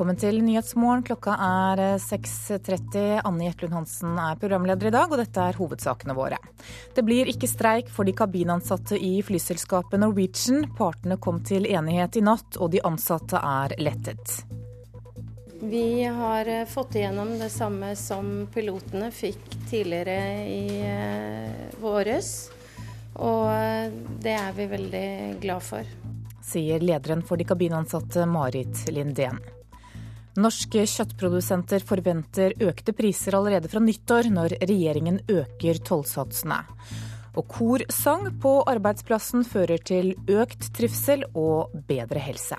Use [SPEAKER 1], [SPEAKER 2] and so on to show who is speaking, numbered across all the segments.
[SPEAKER 1] Velkommen til Nyhetsmorgen. Klokka er 6.30. Anne Jetlund Hansen er programleder i dag, og dette er hovedsakene våre. Det blir ikke streik for de kabinansatte i flyselskapet Norwegian. Partene kom til enighet i natt, og de ansatte er lettet.
[SPEAKER 2] Vi har eh, fått igjennom det samme som pilotene fikk tidligere i eh, våres. Og eh, det er vi veldig glad for.
[SPEAKER 1] Sier lederen for de kabinansatte Marit Lindén. Norske kjøttprodusenter forventer økte priser allerede fra nyttår, når regjeringen øker tollsatsene. Og korsang på arbeidsplassen fører til økt trivsel og bedre helse.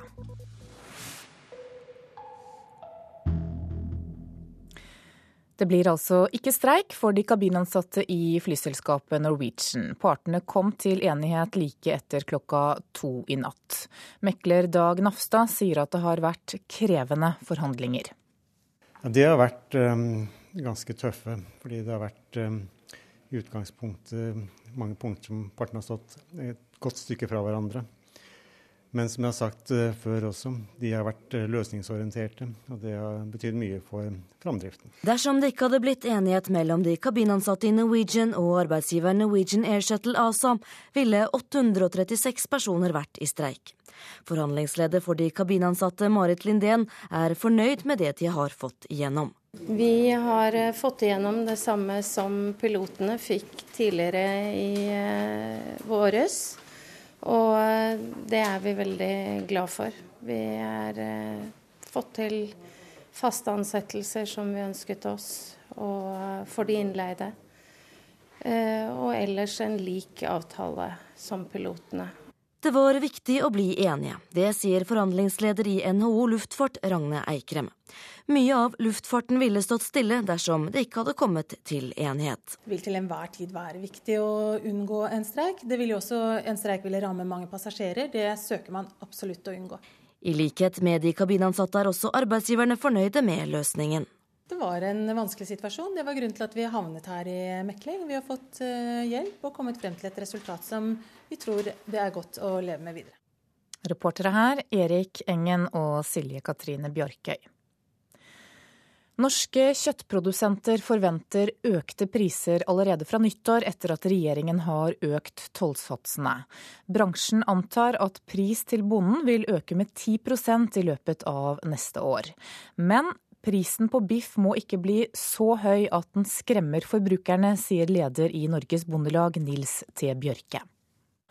[SPEAKER 1] Det blir altså ikke streik for de kabinansatte i flyselskapet Norwegian. Partene kom til enighet like etter klokka to i natt. Mekler Dag Nafstad sier at det har vært krevende forhandlinger.
[SPEAKER 3] Det har vært um, ganske tøffe, fordi det har vært um, i utgangspunktet mange punkter som partene har stått et godt stykke fra hverandre. Men som jeg har sagt uh, før også, de har vært uh, løsningsorienterte. Og det har betydd mye for framdriften.
[SPEAKER 4] Dersom det ikke hadde blitt enighet mellom de kabinansatte i Norwegian og arbeidsgiveren Norwegian Air Shuttle ASA, ville 836 personer vært i streik. Forhandlingsleder for de kabinansatte, Marit Lindén, er fornøyd med det de har fått igjennom.
[SPEAKER 2] Vi har uh, fått igjennom det samme som pilotene fikk tidligere i våres. Og eh, det er vi veldig glad for. Vi har eh, fått til faste ansettelser som vi ønsket oss, og eh, for de innleide. Og ellers en lik avtale som pilotene.
[SPEAKER 4] Det var viktig å bli enige. Det sier forhandlingsleder i NHO Luftfart, Ragne Eikrem. Mye av luftfarten ville stått stille dersom det ikke hadde kommet til enighet.
[SPEAKER 5] Det vil til enhver tid være viktig å unngå en streik. Det vil jo også, En streik ville ramme mange passasjerer. Det søker man absolutt å unngå.
[SPEAKER 4] I likhet med de kabinansatte er også arbeidsgiverne fornøyde med løsningen.
[SPEAKER 5] Det var en vanskelig situasjon. Det var grunnen til at vi havnet her i mekling. Vi har fått eh, hjelp og kommet frem til et resultat som vi tror det er godt å leve med videre.
[SPEAKER 1] Reportere her Erik Engen og Silje Katrine Bjørkøy. Norske kjøttprodusenter forventer økte priser allerede fra nyttår etter at regjeringen har økt tollsatsene. Bransjen antar at pris til bonden vil øke med 10% i løpet av neste år. Men prisen på biff må ikke bli så høy at den skremmer forbrukerne, sier leder i Norges Bondelag, Nils T. Bjørke.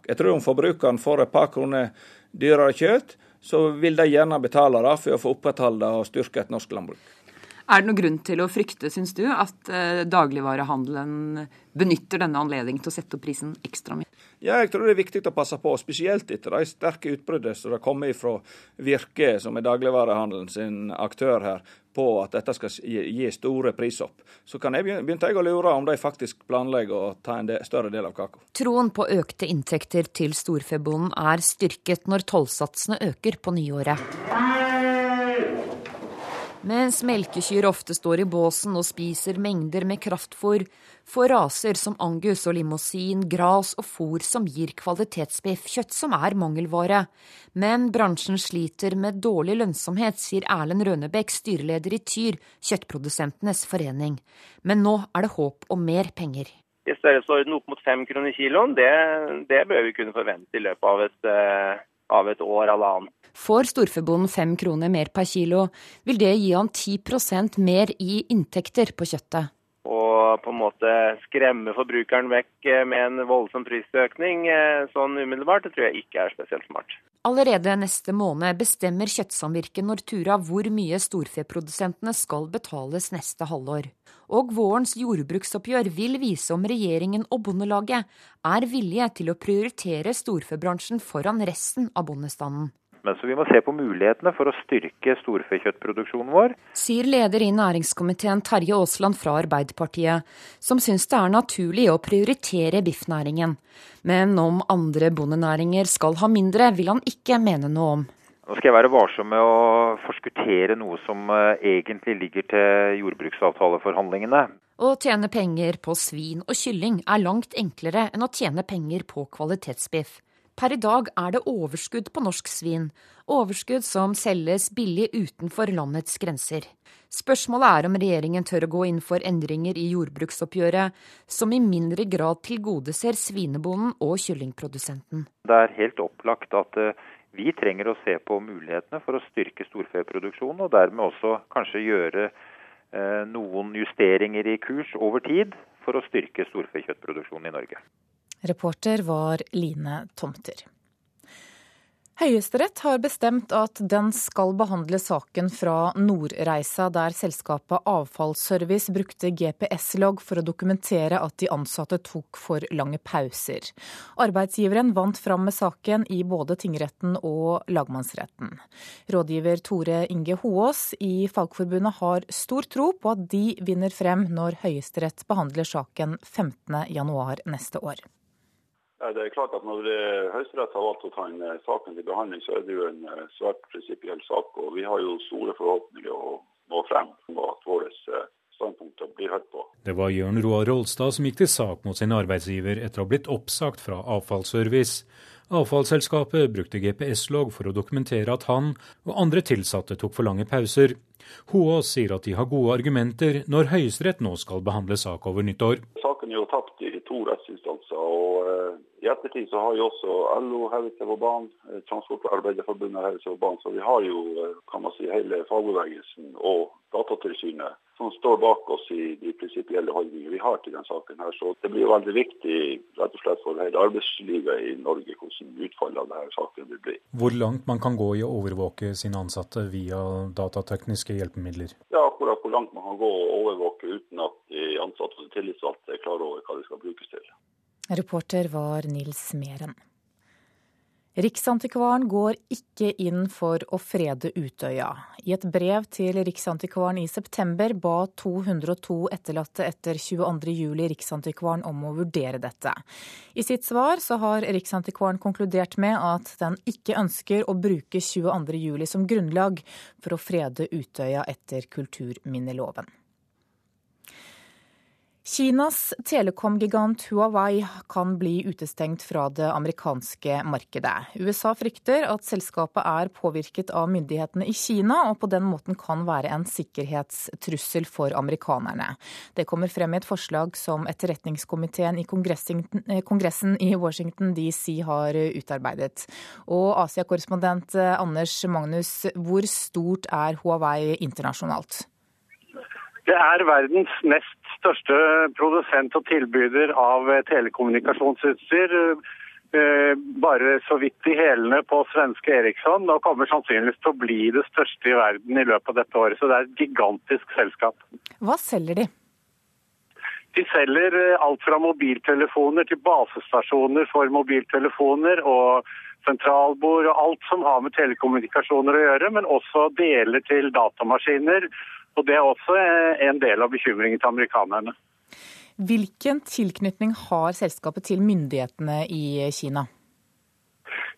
[SPEAKER 6] Jeg tror om forbrukeren får et par kroner dyrere kjøtt, så vil de gjerne betale det for å få opprettholde og styrke et norsk landbruk.
[SPEAKER 7] Er det noen grunn til å frykte, syns du, at eh, dagligvarehandelen benytter denne anledningen til å sette opp prisen ekstra mye?
[SPEAKER 6] Ja, jeg tror det er viktig å passe på, spesielt etter de sterke utbruddene som har kommet fra Virke, som er dagligvarehandelen sin aktør her, på at dette skal gi store prishopp. Så kan jeg begynte jeg å lure om de faktisk planlegger å ta en større del av kaka.
[SPEAKER 1] Troen på økte inntekter til storfebonden er styrket når tollsatsene øker på nyåret. Mens melkekyr ofte står i båsen og spiser mengder med kraftfôr, får raser som angus og limousin gras og fôr som gir kvalitetsbiff, kjøtt som er mangelvare. Men bransjen sliter med dårlig lønnsomhet, sier Erlend Rønebekk, styreleder i Tyr, kjøttprodusentenes forening. Men nå er det håp om mer penger.
[SPEAKER 8] I størrelsesorden opp mot fem kroner kiloen, det, det, bør vi kunne forvente i løpet av et, eh, av et år eller annet.
[SPEAKER 1] Får storfebonden fem kroner mer per kilo, vil det gi han 10% mer i inntekter på kjøttet.
[SPEAKER 8] Og på en måte skremme forbrukeren vekk med en voldsom prisøkning eh, sånn umiddelbart, det tror jeg ikke er spesielt smart.
[SPEAKER 1] Allerede neste måned bestemmer Kjøttsamvirket Nortura hvor mye storfeprodusentene skal betales neste halvår. Og vårens jordbruksoppgjør vil vise om regjeringen og Bondelaget er villige til å prioritere storfebransjen foran resten av bondestanden.
[SPEAKER 9] Men så vi må se på mulighetene for å styrke storfekjøttproduksjonen vår.
[SPEAKER 1] Sier leder i næringskomiteen Terje Aasland fra Arbeiderpartiet, som syns det er naturlig å prioritere biffnæringen. Men om andre bondenæringer skal ha mindre, vil han ikke mene noe om.
[SPEAKER 9] Nå skal jeg være varsom med å forskuttere noe som eh, egentlig ligger til jordbruksavtaleforhandlingene.
[SPEAKER 1] Å tjene penger på svin og kylling er langt enklere enn å tjene penger på kvalitetsbiff.
[SPEAKER 10] Per i dag er det overskudd på norsk svin, overskudd som selges billig utenfor landets grenser. Spørsmålet er om regjeringen tør å gå inn for endringer i jordbruksoppgjøret som i mindre grad tilgodeser svinebonden og kyllingprodusenten.
[SPEAKER 9] Det er helt opplagt at eh, vi trenger å se på mulighetene for å styrke storfeproduksjonen, og dermed også kanskje gjøre eh, noen justeringer i kurs over tid for å styrke storfekjøttproduksjonen i Norge.
[SPEAKER 1] Reporter var Line Tomter. Høyesterett har bestemt at den skal behandle saken fra Nordreisa, der selskapet Avfallsservice brukte GPS-logg for å dokumentere at de ansatte tok for lange pauser. Arbeidsgiveren vant fram med saken i både tingretten og lagmannsretten. Rådgiver Tore Inge Hoås i Fagforbundet har stor tro på at de vinner frem når Høyesterett behandler saken 15.1 neste år.
[SPEAKER 11] Det er klart at Når Høyesterett har valgt å ta inn eh, saken til behandling, så er det jo en eh, svært prinsipiell sak. og Vi har jo store forhåpninger å nå frem og at våre eh, standpunkter blir hørt på.
[SPEAKER 12] Det var Jørn Roar Rolstad som gikk til sak mot sin arbeidsgiver etter å ha blitt oppsagt fra avfallsservice. Avfallsselskapet brukte GPS-logg for å dokumentere at han og andre tilsatte tok for lange pauser. Hoaas sier at de har gode argumenter når Høyesterett nå skal behandle sak over nyttår.
[SPEAKER 11] Saken er jo tapt i to rettsinstanser. og i ettertid så har jo også LO hevet seg på banen, eh, Transportarbeiderforbundet hevet seg på banen. Så vi har jo eh, kan man si, hele fagbevegelsen og Datatilsynet som står bak oss i de prinsipielle holdningene vi har til denne saken. her. Så det blir jo veldig viktig rett og slett for hele arbeidslivet i Norge hvordan utfallet av denne saken vil bli.
[SPEAKER 12] Hvor langt man kan gå i å overvåke sine ansatte via datatekniske hjelpemidler?
[SPEAKER 11] Ja, akkurat hvor langt man kan gå og overvåke uten at de ansatte og tillitsvalgte er klar over hva de skal brukes til.
[SPEAKER 1] Reporter var Nils Meren. Riksantikvaren går ikke inn for å frede Utøya. I et brev til Riksantikvaren i september ba 202 etterlatte etter 22.07 Riksantikvaren om å vurdere dette. I sitt svar så har Riksantikvaren konkludert med at den ikke ønsker å bruke 22.07 som grunnlag for å frede Utøya etter kulturminneloven. Kinas telekomgigant Huawei kan bli utestengt fra det amerikanske markedet. USA frykter at selskapet er påvirket av myndighetene i Kina, og på den måten kan være en sikkerhetstrussel for amerikanerne. Det kommer frem i et forslag som etterretningskomiteen i Kongressen i Washington DC har utarbeidet. Og Asia-korrespondent Anders Magnus, hvor stort er Huawei internasjonalt?
[SPEAKER 13] Det er verdens nest største produsent og tilbyder av telekommunikasjonsutstyr. Eh, bare så vidt i hælene på svenske Eriksson, og kommer sannsynligvis til å bli det største i verden i løpet av dette året. Så det er et gigantisk selskap.
[SPEAKER 1] Hva selger de?
[SPEAKER 13] De selger eh, alt fra mobiltelefoner til basestasjoner for mobiltelefoner og sentralbord og alt som har med telekommunikasjoner å gjøre, men også deler til datamaskiner og Det er også eh, en del av bekymringen til amerikanerne.
[SPEAKER 1] Hvilken tilknytning har selskapet til myndighetene i Kina?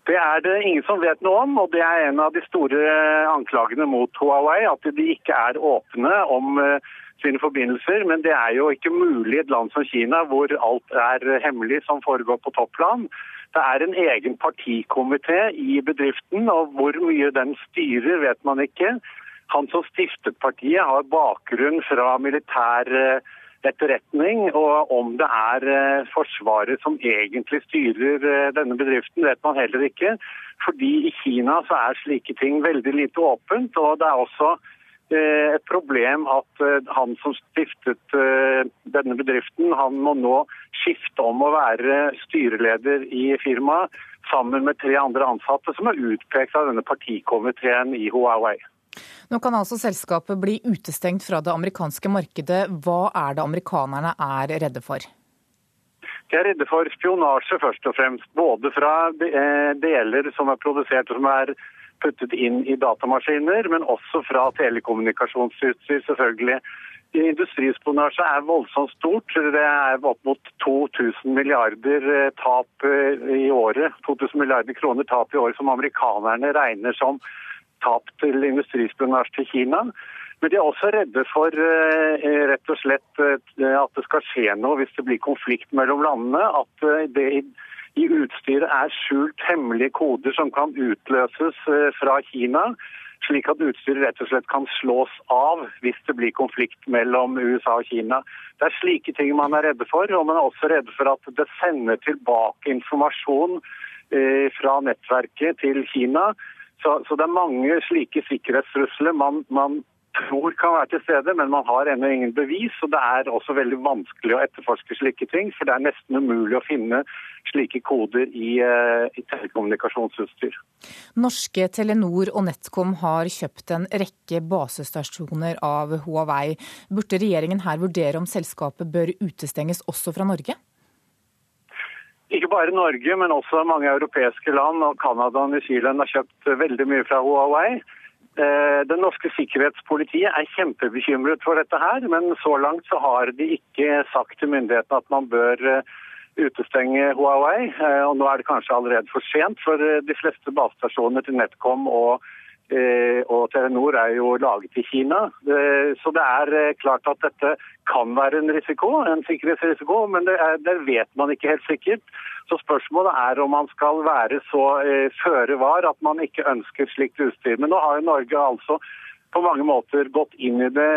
[SPEAKER 13] Det er det ingen som vet noe om, og det er en av de store anklagene mot Huawei. At de ikke er åpne om eh, sine forbindelser. Men det er jo ikke mulig i et land som Kina, hvor alt er hemmelig som foregår på topplan. Det er en egen partikomité i bedriften, og hvor mye den styrer, vet man ikke. Han som stiftet partiet, har bakgrunn fra militær eh, etterretning. Og om det er eh, Forsvaret som egentlig styrer eh, denne bedriften, vet man heller ikke. Fordi i Kina så er slike ting veldig lite åpent. Og det er også et problem at han som stiftet denne bedriften, han må nå skifte om å være styreleder i firmaet sammen med tre andre ansatte som er utpekt av denne partikomiteen i Huawei.
[SPEAKER 1] Nå kan altså selskapet bli utestengt fra det amerikanske markedet. Hva er det amerikanerne er redde for?
[SPEAKER 13] De er redde for spionasje, først og fremst. Både fra eh, deler som er produsert og som er puttet inn i datamaskiner, men også fra telekommunikasjonsutstyr, selvfølgelig. Industrispionasje er voldsomt stort. Det er opp mot 2000 milliarder eh, tap eh, i året. 2000 milliarder kroner tap i året som amerikanerne regner som tap til industrispionasje til Kina. Men de er også redde for eh, rett og slett eh, at det skal skje noe hvis det blir konflikt mellom landene. At eh, det i utstyret er skjult hemmelige koder som kan utløses eh, fra Kina, slik at utstyret rett og slett kan slås av hvis det blir konflikt mellom USA og Kina. Det er slike ting man er redde for, og man er også redde for at det sender tilbake informasjon eh, fra nettverket til Kina. Så, så det er mange slike sikkerhetstrusler man, man tror kan være til stede, men man har ennå ingen bevis. og Det er også veldig vanskelig å etterforske slike ting, for det er nesten umulig å finne slike koder i, uh, i telekommunikasjonsutstyr.
[SPEAKER 1] Norske Telenor og NetCom har kjøpt en rekke basestasjoner av Huawei. Burde regjeringen her vurdere om selskapet bør utestenges også fra Norge?
[SPEAKER 13] Ikke bare Norge, men også mange europeiske land og Canada og New Zealand har kjøpt veldig mye fra Huawei. Eh, det norske sikkerhetspolitiet er kjempebekymret for dette her, men så langt så har de ikke sagt til myndighetene at man bør eh, utestenge Huawei. Eh, og nå er det kanskje allerede for sent, for de fleste basestasjoner til NetCom og, og Telenor er jo laget i Kina. Så det er klart at dette kan være en risiko, en sikkerhetsrisiko, men det, er, det vet man ikke helt sikkert. Så spørsmålet er om man skal være så eh, føre var at man ikke ønsker slikt utstyr. Men nå har jo Norge altså på mange måter gått inn i det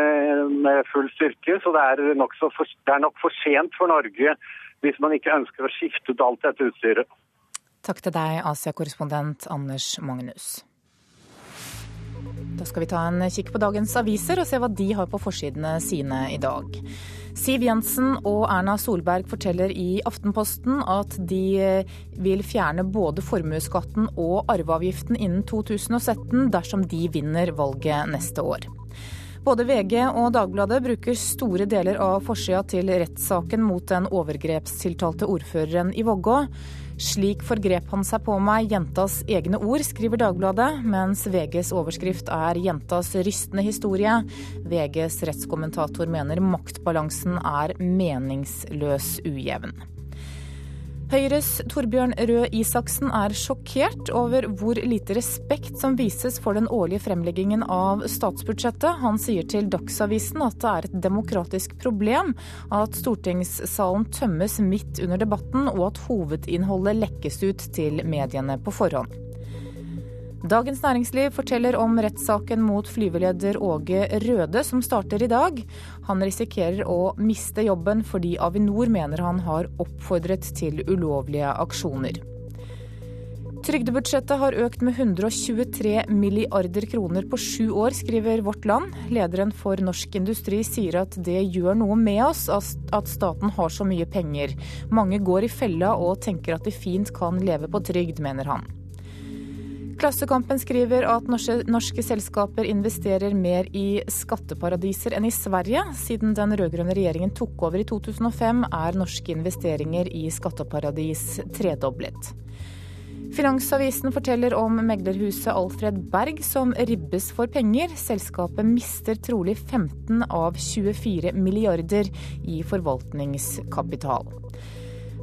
[SPEAKER 13] med full styrke, så det er, nok, for, det er nok for sent for Norge hvis man ikke ønsker å skifte ut alt dette utstyret.
[SPEAKER 1] Takk til deg, Asia-korrespondent Anders Magnus. Da skal vi ta en kikk på dagens aviser og se hva de har på forsidene sine i dag. Siv Jensen og Erna Solberg forteller i Aftenposten at de eh, vil fjerne både formuesskatten og arveavgiften innen 2017 dersom de vinner valget neste år. Både VG og Dagbladet bruker store deler av forsida til rettssaken mot den overgrepstiltalte ordføreren i Vågå. Slik forgrep han seg på meg, jentas egne ord, skriver Dagbladet, mens VGs overskrift er jentas rystende historie. VGs rettskommentator mener maktbalansen er meningsløs ujevn. Høyres Torbjørn Røe Isaksen er sjokkert over hvor lite respekt som vises for den årlige fremleggingen av statsbudsjettet. Han sier til Dagsavisen at det er et demokratisk problem at stortingssalen tømmes midt under debatten, og at hovedinnholdet lekkes ut til mediene på forhånd. Dagens Næringsliv forteller om rettssaken mot flyveleder Åge Røde, som starter i dag. Han risikerer å miste jobben fordi Avinor mener han har oppfordret til ulovlige aksjoner. Trygdebudsjettet har økt med 123 milliarder kroner på sju år, skriver Vårt Land. Lederen for Norsk Industri sier at det gjør noe med oss at staten har så mye penger. Mange går i fella og tenker at de fint kan leve på trygd, mener han. Klassekampen skriver at norske, norske, selskaper investerer mer i skatteparadiser enn i Sverige. Siden den rød-grønne regjeringen tok over i 2005, er norske investeringer i skatteparadis tredoblet. Finansavisen forteller om meglerhuset Alfred Berg som ribbes for penger. Selskapet mister trolig 15 av 24 milliarder i forvaltningskapital.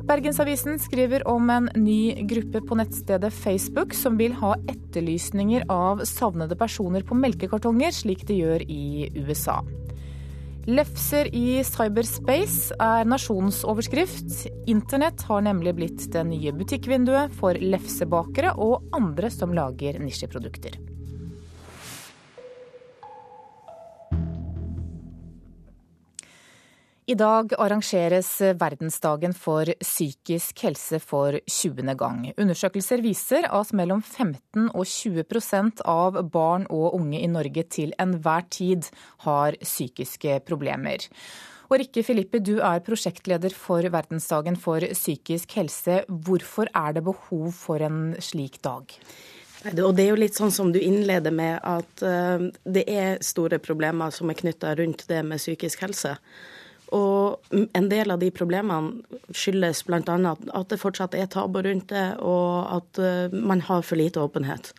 [SPEAKER 1] Bergensavisen skriver om en ny gruppe på nettstedet Facebook som vil ha etterlysninger av savnede personer på melkekartonger, slik de gjør i USA. Lefser i cyberspace er nasjonens overskrift. Internett har nemlig blitt det nye butikkvinduet for lefsebakere og andre som lager nisjeprodukter. I dag arrangeres verdensdagen for psykisk helse for 20. gang. Undersøkelser viser at mellom 15 og 20% av barn og unge i Norge til enhver tid har psykiske problemer. Og Rikke Filippi, du er prosjektleder for verdensdagen for psykisk helse. Hvorfor er det behov for en slik dag?
[SPEAKER 14] Og Det er jo litt sånn som du innleder med, at eh, det er store problemer som er knytta rundt det med psykisk helse. Og en del av de problemene skyldes bl.a. at det fortsatt er tabu rundt det, og at eh, man har for lite åpenhet.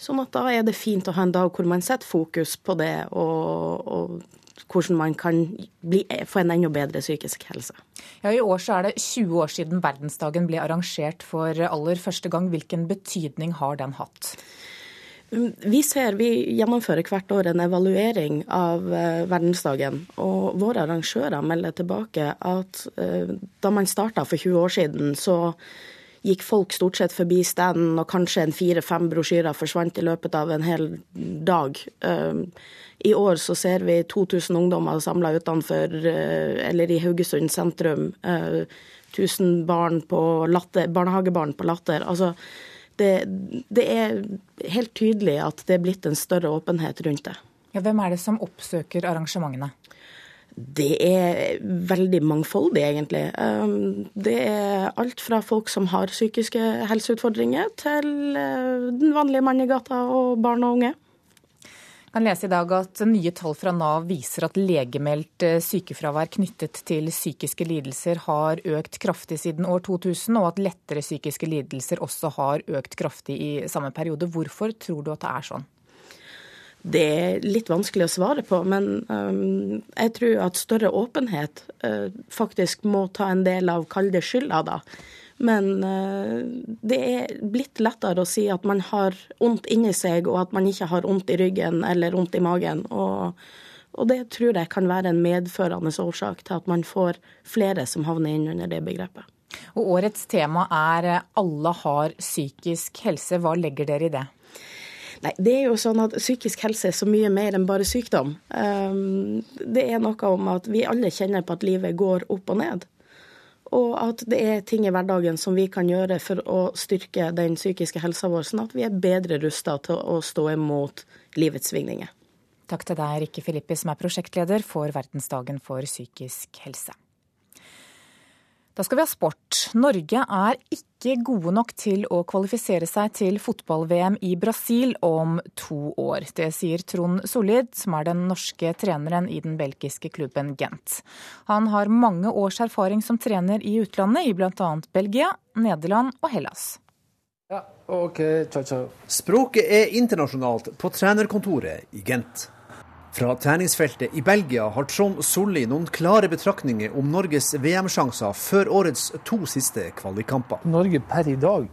[SPEAKER 14] Sånn at da er det fint å ha en dag hvor man setter fokus på det, og, og hvordan man kan bli, få en enda bedre psykisk helse.
[SPEAKER 1] Ja, I år så er det 20 år siden verdensdagen ble arrangert for aller første gang. Hvilken betydning har den hatt?
[SPEAKER 14] Vi ser, vi gjennomfører hvert år en evaluering av uh, verdensdagen. Og våre arrangører melder tilbake at uh, da man starta for 20 år siden, så gikk folk stort sett forbi standen, og kanskje en fire-fem brosjyrer forsvant i løpet av en hel dag. Eh, I år så ser vi 2000 ungdommer samla utenfor, eh, eller i Haugesund sentrum. 1000 barn på latter, barnehagebarn på Latter. Altså, det, det, er helt tydelig at det er blitt en større åpenhet rundt det.
[SPEAKER 1] Ja, hvem er det som oppsøker arrangementene?
[SPEAKER 14] Det er veldig mangfoldig, egentlig. Um, det er alt fra folk som har psykiske helseutfordringer, til uh, den vanlige mann i gata og barn og unge.
[SPEAKER 1] Kan lese i dag at nye tall fra Nav viser at legemeldt uh, sykefravær knyttet til psykiske lidelser har økt kraftig siden år 2000, og at lettere psykiske lidelser også har økt kraftig i samme periode. Hvorfor tror du at det er sånn?
[SPEAKER 14] Det er litt vanskelig å svare på, men um, jeg tror at større åpenhet uh, faktisk må ta en del av kall det skylda, da. Men uh, det er blitt lettere å si at man har vondt inni seg, og at man ikke har vondt i ryggen eller vondt i magen. Og, og, det tror jeg kan være en medførende årsak til at man får flere som havner inn under det begrepet.
[SPEAKER 1] Og årets tema er 'Alle har psykisk helse'. Hva legger dere i det?
[SPEAKER 14] Nei, det er jo sånn at Psykisk helse er så mye mer enn bare sykdom. Um, det er noe om at vi alle kjenner på at livet går opp og ned. Og at det er ting i hverdagen som vi kan gjøre for å styrke den psykiske helsa vår, sånn at vi er bedre rusta til å stå imot livets svingninger.
[SPEAKER 1] Takk til deg, Rikke Filippi, som er prosjektleder for Verdensdagen for psykisk helse. Da skal vi ha sport. Norge er ikke gode nok til å kvalifisere seg til fotball-VM i Brasil om to år. Det sier Trond Sollid, som er den norske treneren i den belgiske klubben Gent. Han har mange års erfaring som trener i utlandet, i bl.a. Belgia, Nederland og Hellas.
[SPEAKER 15] Ja, ok, ciao, ciao.
[SPEAKER 16] Språket er internasjonalt på trenerkontoret i Gent. Fra treningsfeltet i Belgia har Trond Solli noen klare betraktninger om Norges VM-sjanser før årets to siste kvalikkamper.
[SPEAKER 15] Norge per i dag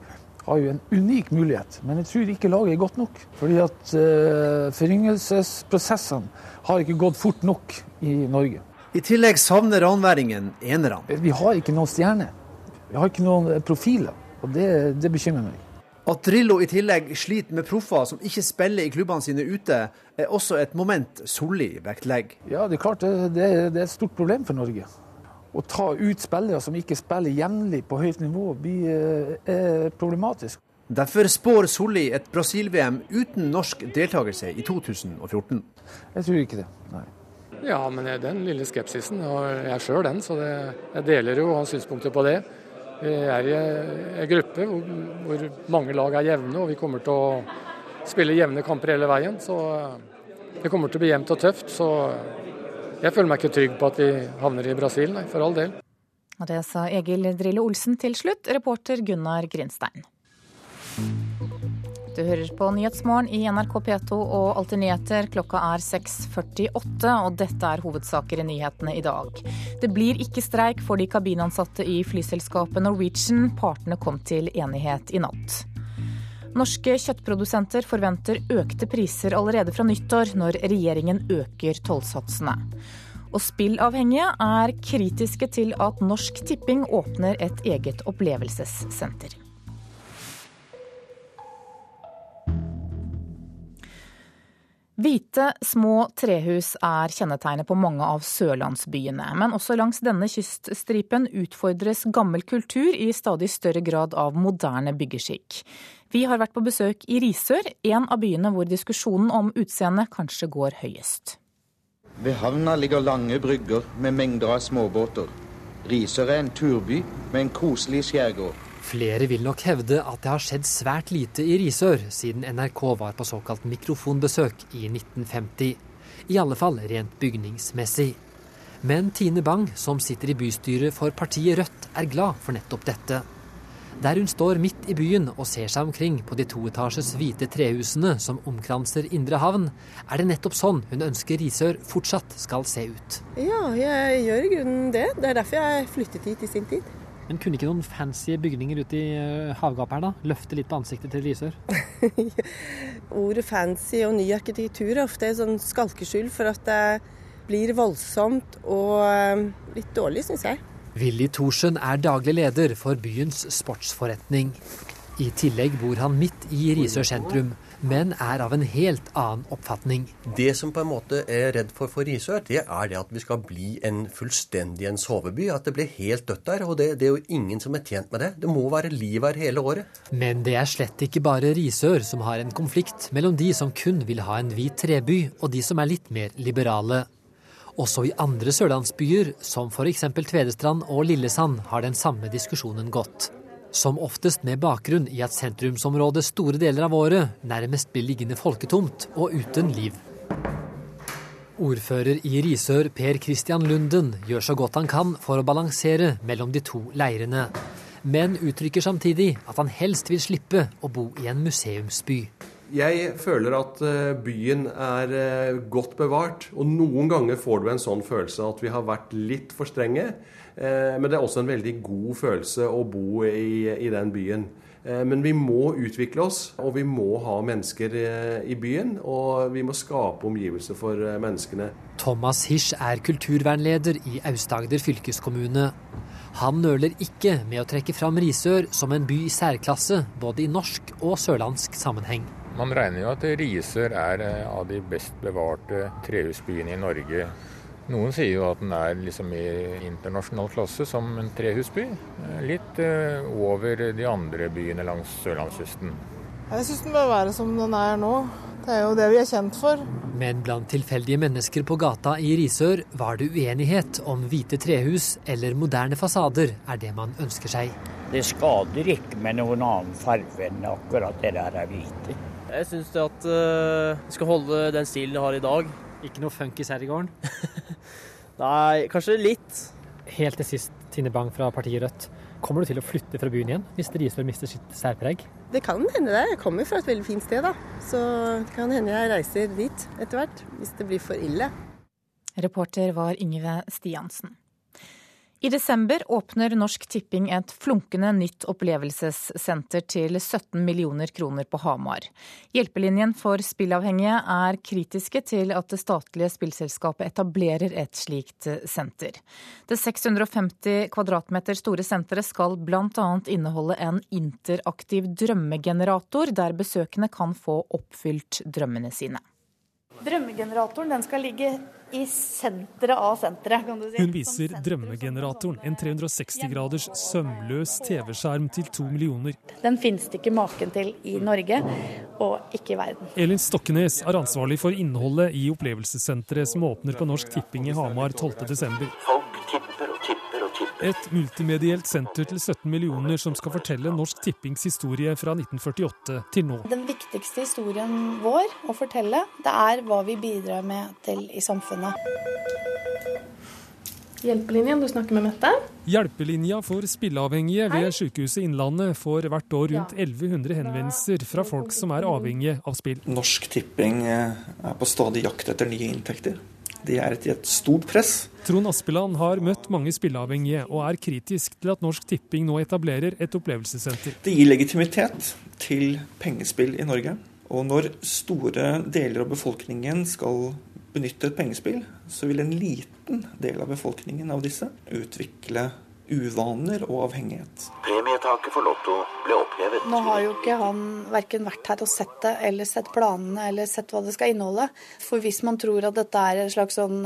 [SPEAKER 15] har jo en unik mulighet, men jeg tror ikke laget er godt nok. Fordi at uh, foryngelsesprosessene har ikke gått fort nok i Norge.
[SPEAKER 16] I tillegg savner ranværingen enerne.
[SPEAKER 15] Vi har ikke noen stjerne. Vi har ikke noen profiler, og det, det bekymrer meg.
[SPEAKER 16] At Drillo i tillegg sliter med proffer som ikke spiller i klubbene sine ute, er også et moment Solli vektlegger.
[SPEAKER 15] Ja, det er klart det, det, det, er et stort problem for Norge. Å ta ut spillere som ikke spiller jevnlig på høyt nivå, blir, eh, er problematisk.
[SPEAKER 16] Derfor spår Solli et Brasil-VM uten norsk deltakelse i 2014.
[SPEAKER 15] Jeg tror ikke det, nei.
[SPEAKER 17] Ja, men den lille skepsisen har jeg sjøl, den. Så det, jeg deler jo hans synspunkter på det. Vi er i en gruppe hvor mange lag er jevne, og vi kommer til å spille jevne kamper hele veien. Så det kommer til å bli jevnt og tøft. Så jeg føler meg ikke trygg på at vi havner i Brasil, nei, for all del.
[SPEAKER 1] Og det sa Egil Drille Olsen til slutt, reporter Gunnar Grinstein. Du hører på Nyhetsmorgen i NRK P2 og Alltid nyheter. Klokka er 6.48, og dette er hovedsaker i nyhetene i dag. Det blir ikke streik for de kabinansatte i flyselskapet Norwegian. Partene kom til enighet i natt. Norske kjøttprodusenter forventer økte priser allerede fra nyttår, når regjeringen øker tollsatsene. Og spillavhengige er kritiske til at Norsk Tipping åpner et eget opplevelsessenter. Hvite, små trehus er kjennetegnet på mange av sørlandsbyene. Men også langs denne kyststripen utfordres gammel kultur i stadig større grad av moderne byggeskikk. Vi har vært på besøk i Risør, en av byene hvor diskusjonen om utseendet kanskje går høyest.
[SPEAKER 18] Ved havna ligger lange brygger med mengder av småbåter. Risør er en turby med en koselig skjærgård.
[SPEAKER 19] Flere vil nok hevde at det har skjedd svært lite i Risør siden NRK var på såkalt mikrofonbesøk i 1950. I alle fall rent bygningsmessig. Men Tine Bang, som sitter i bystyret for partiet Rødt, er glad for nettopp dette. Der hun står midt i byen og ser seg omkring på de toetasjes hvite trehusene som omkranser Indre havn, er det nettopp sånn hun ønsker Risør fortsatt skal se ut.
[SPEAKER 20] Ja, jeg gjør i grunnen det. Det er derfor jeg flyttet hit i sin tid.
[SPEAKER 19] Men kunne ikke noen fancy bygninger ute i eh, havgapet her da, løfte litt på ansiktet til Risør?
[SPEAKER 20] Ordet fancy og ny arkitektur er ofte et sånn skalkeskjul for at det blir voldsomt og eh, litt dårlig, syns jeg.
[SPEAKER 19] Willy Thorsen er daglig leder for byens sportsforretning. I tillegg bor han midt i Risør sentrum, men er av en helt annen oppfatning.
[SPEAKER 21] Det som på en måte er redd for for Risør, det er det at vi skal bli en fullstendig en soveby. At det blir helt dødt der. Og det, det, er jo ingen som er tjent med det. Det må være liv her hele året.
[SPEAKER 19] Men det er slett ikke bare Risør som har en konflikt mellom de som kun vil ha en hvit treby, og de som er litt mer liberale. Også i andre sørlandsbyer, som f.eks. Tvedestrand og Lillesand, har den samme diskusjonen gått. Som oftest med bakgrunn i at sentrumsområdet store deler av året nærmest blir liggende folketomt og uten liv. Ordfører i Risør, Per Christian Lunden, gjør så godt han kan for å balansere mellom de to leirene, men uttrykker samtidig at han helst vil slippe å bo i en museumsby.
[SPEAKER 22] Jeg føler at eh, byen er eh, godt bevart, og noen ganger får du en sånn følelse at vi har vært litt for strenge. Eh, men det er også en veldig god følelse å bo i, i den byen. Men vi må utvikle oss, og vi må ha mennesker i byen. Og vi må skape omgivelser for menneskene.
[SPEAKER 19] Thomas Hirsch er kulturvernleder i Aust-Agder fylkeskommune. Han nøler ikke med å trekke fram Risør som en by i særklasse, både i norsk og sørlandsk sammenheng.
[SPEAKER 23] Man regner jo at Risør er eh, av de best bevarte trehusbyene i Norge. Noen sier jo at den er liksom i internasjonal klasse som en trehusby. Eh, litt eh, over de andre byene langs sørlandskysten.
[SPEAKER 24] Jeg syns den bør være som den er nå. Det er jo det vi er kjent for.
[SPEAKER 19] Men blant tilfeldige mennesker på gata i Risør var det uenighet om hvite trehus eller moderne fasader er det man ønsker seg.
[SPEAKER 25] Det skader ikke med noen annen farge enn akkurat det der er hvite.
[SPEAKER 26] Jeg syns at uh, vi skal holde den stilen vi har i dag.
[SPEAKER 19] Ikke noe funkis her i gården?
[SPEAKER 26] Nei, kanskje litt.
[SPEAKER 19] Helt til sist, Tine Bang fra partiet Rødt. Kommer du til å flytte fra byen igjen hvis Risør mister sitt særpreg?
[SPEAKER 20] Det kan hende det. Jeg kommer fra et veldig fint sted, da. Så det kan hende jeg reiser dit etter hvert, hvis det blir for ille.
[SPEAKER 1] Reporter var Ingve Stiansen. I desember åpner Norsk Tipping et flunkende nytt opplevelsessenter til 17 millioner kroner på Hamar. Hjelpelinjen for spillavhengige er kritiske til at det statlige spillselskapet etablerer et slikt senter. Det 650 kvadratmeter store senteret skal bl.a. inneholde en interaktiv drømmegenerator, der besøkende kan få oppfylt drømmene sine.
[SPEAKER 27] Drømmegeneratoren skal ligge i senteret av senteret. kan du
[SPEAKER 28] si. Hun viser Drømmegeneratoren, en 360 graders sømløs TV-skjerm til to millioner.
[SPEAKER 27] Den finnes det ikke maken til i Norge, og ikke i verden.
[SPEAKER 28] Elin Stokkenes er ansvarlig for innholdet i opplevelsessenteret som åpner på Norsk Tipping i Hamar 12.12. et multimedielt senter til 17 millioner som skal fortelle Norsk Tippings historie fra 1948 til nå.
[SPEAKER 27] Den viktigste historien vår å fortelle, det er hva vi bidrar med til i samfunnet.
[SPEAKER 29] Hjelpelinjen, du snakker med Mette?
[SPEAKER 28] Hjelpelinja for spilleavhengige ved Sykehuset Innlandet får hvert år rundt 1100 henvendelser fra folk som er avhengige av spill.
[SPEAKER 30] Norsk Tipping eh, er på stadig jakt etter nye inntekter. Det er et, et stort press.
[SPEAKER 28] Trond Aspeland har møtt mange spilleavhengige, og er kritisk til at Norsk Tipping nå etablerer et opplevelsessenter.
[SPEAKER 30] Det gir legitimitet til pengespill i Norge. Og når store deler av befolkningen skal benytte et pengespill, så vil en liten del av befolkningen av disse utvikle uvaner og avhengighet.
[SPEAKER 27] Premietaket for Lotto ble opphevet. Nå har jo ikke han verken vært her og sett det, eller sett planene, eller sett hva det skal inneholde. For hvis man tror at dette er en slags sånn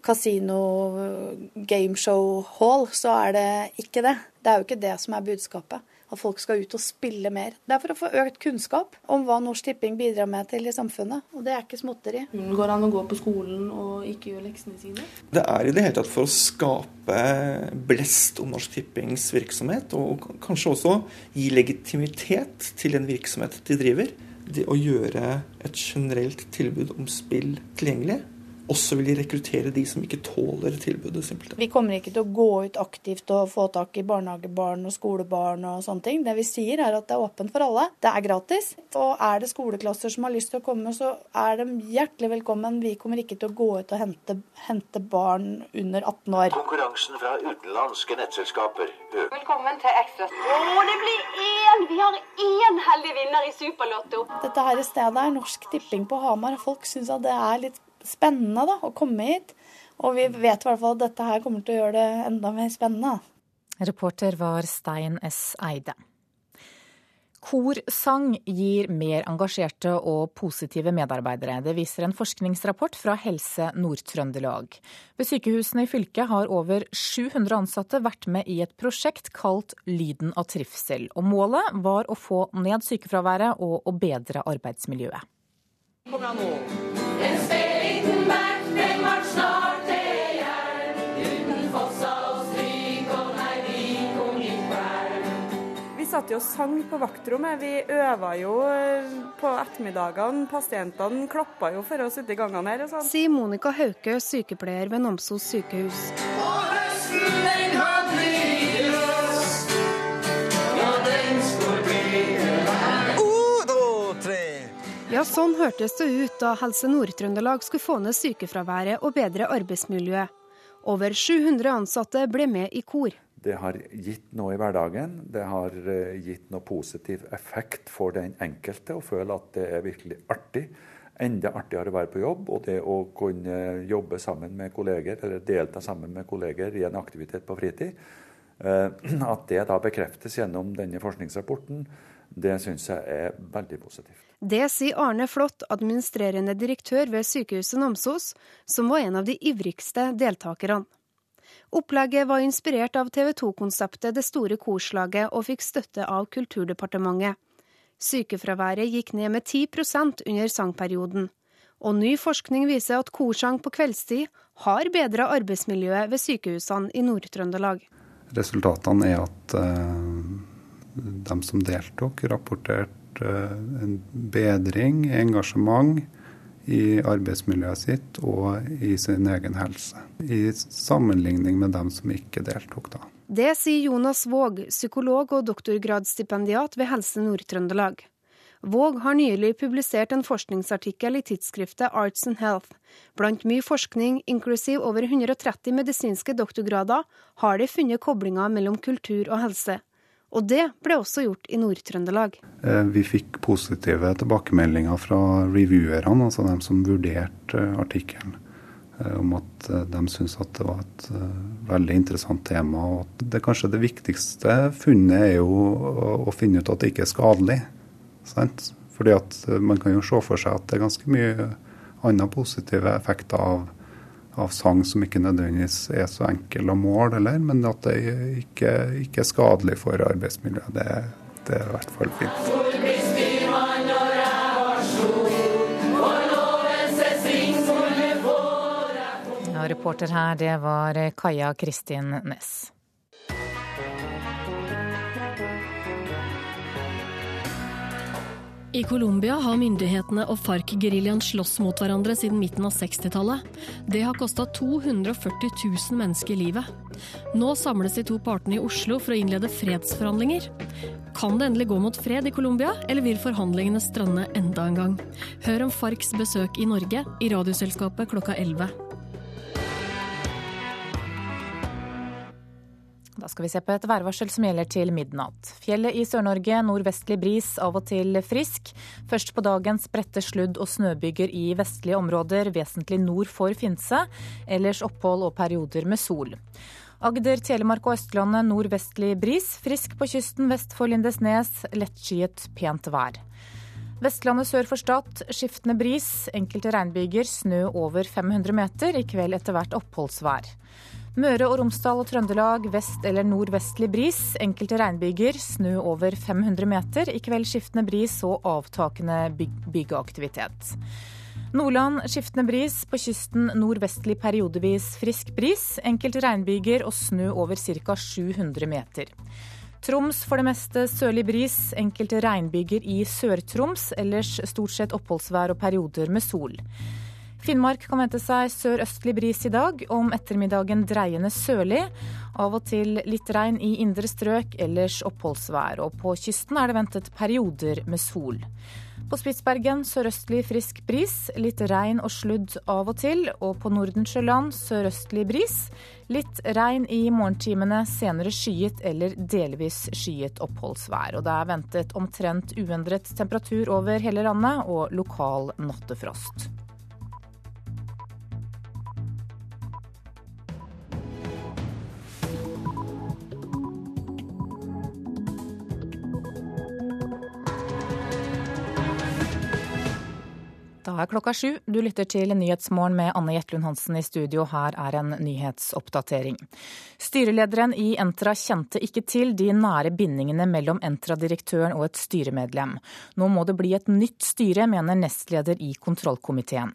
[SPEAKER 27] kasino, eh, gameshow hall, så er det ikke det. Det er jo ikke det som er budskapet at folk skal ut og spille mer. Det er for å få økt kunnskap om hva Norsk Tipping bidrar med til i samfunnet. Og det er ikke småtteri.
[SPEAKER 29] Går det an å gå på skolen og ikke gjøre leksene sine?
[SPEAKER 30] Det er i det hele tatt for å skape blest om Norsk Tippings virksomhet, og kanskje også gi legitimitet til den virksomhet de driver. Det å gjøre et generelt tilbud om spill tilgjengelig også vil de rekruttere de som ikke tåler tilbudet. simpelthen.
[SPEAKER 27] Vi kommer ikke til å gå ut aktivt og få tak i barnehagebarn og skolebarn og sånne ting. Det vi sier er at det er åpent for alle. Det er gratis. Og er det skoleklasser som har lyst til å komme, så er de hjertelig velkommen. Vi kommer ikke til å gå ut og hente, hente barn under 18 år.
[SPEAKER 31] Konkurransen fra utenlandske nettselskaper
[SPEAKER 27] øker. Velkommen til Ekstra. Å, det blir én! Vi har én heldig vinner i Superlotto. Dette her stedet er Norsk Tipping på Hamar. Folk syns at det er litt spennende da, å komme hit
[SPEAKER 32] Og vi vet i hvert fall at dette her kommer til å gjøre det enda mer spennende.
[SPEAKER 1] Reporter var Stein S. Eide. Korsang gir mer engasjerte og positive medarbeidere. Det viser en forskningsrapport fra Helse Nord-Trøndelag. Ved sykehusene i fylket har over 700 ansatte vært med i et prosjekt kalt Lyden av trivsel. Og målet var å få ned sykefraværet og å bedre arbeidsmiljøet. Kom igjen nå. Snart
[SPEAKER 33] satt jo og sang på vaktrommet. Vi øva jo eh, på ettermiddagene. Pasientene klappa jo for å sitte i gangene her. sånn.
[SPEAKER 34] Sier Monica Hauke, sykepleier ved Namsos sykehus. Ja, sånn hørtes det ut da Helse Nord-Trøndelag skulle få ned sykefraværet og bedre arbeidsmiljøet. Over 700 ansatte ble med i kor.
[SPEAKER 21] Det har gitt noe i hverdagen. Det har eh, gitt noe positiv effekt for den enkelte å føle at det er virkelig artig. Enda artigere å være på jobb, og det å kunne jobbe sammen med kolleger, eller delta sammen med kolleger i en aktivitet på fritid. Eh, at det da bekreftes gjennom denne forskningsrapporten, det syns jeg er veldig positivt.
[SPEAKER 34] Det sier Arne Flått, administrerende direktør ved Sykehuset Namsos, som var en av de ivrigste deltakerne. Opplegget var inspirert av TV 2-konseptet Det store korslaget og fikk støtte av Kulturdepartementet. Sykefraværet gikk ned med 10% under sangperioden. Og ny forskning viser at korsang på kveldstid har bedra arbeidsmiljøet ved sykehusene i Nord-Trøndelag.
[SPEAKER 35] Resultatene er at uh, de som deltok, rapporterte uh, en bedring, engasjement i arbeidsmiljøet sitt og i sin egen helse, i sammenligning med dem som ikke deltok da.
[SPEAKER 34] Det sier Jonas Våg, psykolog og doktorgradsstipendiat ved Helse Nord-Trøndelag. Våg har nylig publisert en forskningsartikkel i tidsskriftet Arts and Health. Blant mye forskning, inklusiv over 130 medisinske doktorgrader, har de funnet koblinger mellom kultur og helse. Og det ble også gjort i Nord-Trøndelag.
[SPEAKER 35] Eh, vi fikk positive tilbakemeldinger fra reviewerne, altså dem som vurderte eh, artikkelen, eh, om at de syntes at det var et veldig interessant tema. Og at det kanskje det viktigste funnet er jo å finne ut at det ikke er skadelig. Sant? Fordi at man kan jo se for seg at det er ganske mye andre positive effekter av av sang som ikke nødvendigvis er så enkel å måle, eller, men at det ikke, ikke er skadelig for arbeidsmiljøet. Det, det er i hvert fall fint.
[SPEAKER 1] Ja, reporter her, det var Kaja Kristin Næss.
[SPEAKER 36] I Colombia har myndighetene og FARC-geriljaen slåss mot hverandre siden midten av 60-tallet. Det har kosta 240 000 mennesker livet. Nå samles de to partene i Oslo for å innlede fredsforhandlinger. Kan det endelig gå mot fred i Colombia, eller vil forhandlingene strande enda en gang? Hør om FARCs besøk i Norge i Radioselskapet klokka 11.
[SPEAKER 1] Da skal vi se på et værvarsel som gjelder til midnatt. Fjellet i Sør-Norge nordvestlig bris, av og til frisk. Først på dagen spredte sludd- og snøbyger i vestlige områder, vesentlig nord for Finse. Ellers opphold og perioder med sol. Agder, Telemark og Østlandet nordvestlig bris. Frisk på kysten vest for Lindesnes. Lettskyet, pent vær. Vestlandet sør for Stad skiftende bris. Enkelte regnbyger. Snø over 500 meter. I kveld etter hvert oppholdsvær. Møre og Romsdal og Trøndelag vest- eller nordvestlig bris. Enkelte regnbyger. Snø over 500 meter. I kveld skiftende bris og avtakende byg byggeaktivitet. Nordland skiftende bris. På kysten nordvestlig periodevis frisk bris. Enkelte regnbyger og snø over ca. 700 meter. Troms for det meste sørlig bris. Enkelte regnbyger i Sør-Troms. Ellers stort sett oppholdsvær og perioder med sol. Finnmark kan vente seg sørøstlig bris i dag, om ettermiddagen dreiende sørlig. Av og til litt regn i indre strøk, ellers oppholdsvær. Og på kysten er det ventet perioder med sol. På Spitsbergen sørøstlig frisk bris, litt regn og sludd av og til. Og på Nordensjøland sørøstlig bris. Litt regn i morgentimene, senere skyet eller delvis skyet oppholdsvær. Og det er ventet omtrent uendret temperatur over hele landet og lokal nattefrost. Er klokka sju. Du lytter til Nyhetsmorgen med Anne Jetlund Hansen i studio. Her er en nyhetsoppdatering. Styrelederen i Entra kjente ikke til de nære bindingene mellom Entra-direktøren og et styremedlem. Nå må det bli et nytt styre, mener nestleder i kontrollkomiteen.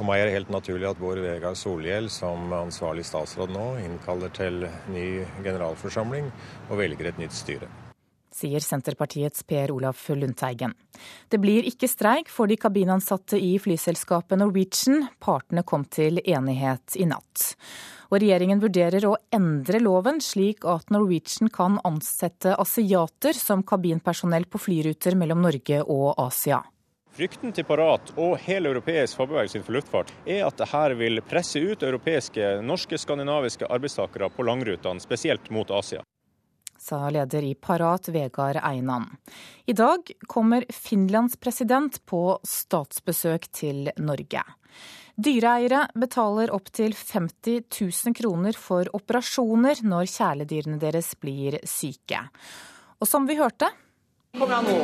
[SPEAKER 37] For meg er det helt naturlig at Bård Vegar Solhjell som ansvarlig statsråd nå innkaller til ny generalforsamling og velger et nytt styre
[SPEAKER 1] sier Senterpartiets Per Olaf Lundteigen. Det blir ikke streik for de kabinansatte i flyselskapet Norwegian. Partene kom til enighet i natt. Og regjeringen vurderer å endre loven slik at Norwegian kan ansette asiater som kabinpersonell på flyruter mellom Norge og Asia.
[SPEAKER 38] Frykten til Parat og hele europeisk fagbevegelse for luftfart er at dette vil presse ut europeiske, norske, skandinaviske arbeidstakere på langrutene, spesielt mot Asia
[SPEAKER 1] sa leder i Parat, Vegard Einan. I dag kommer Finlands president på statsbesøk til Norge. Dyreeiere betaler opptil 50 000 kroner for operasjoner når kjæledyrene deres blir syke. Og som vi hørte Kom igjen nå.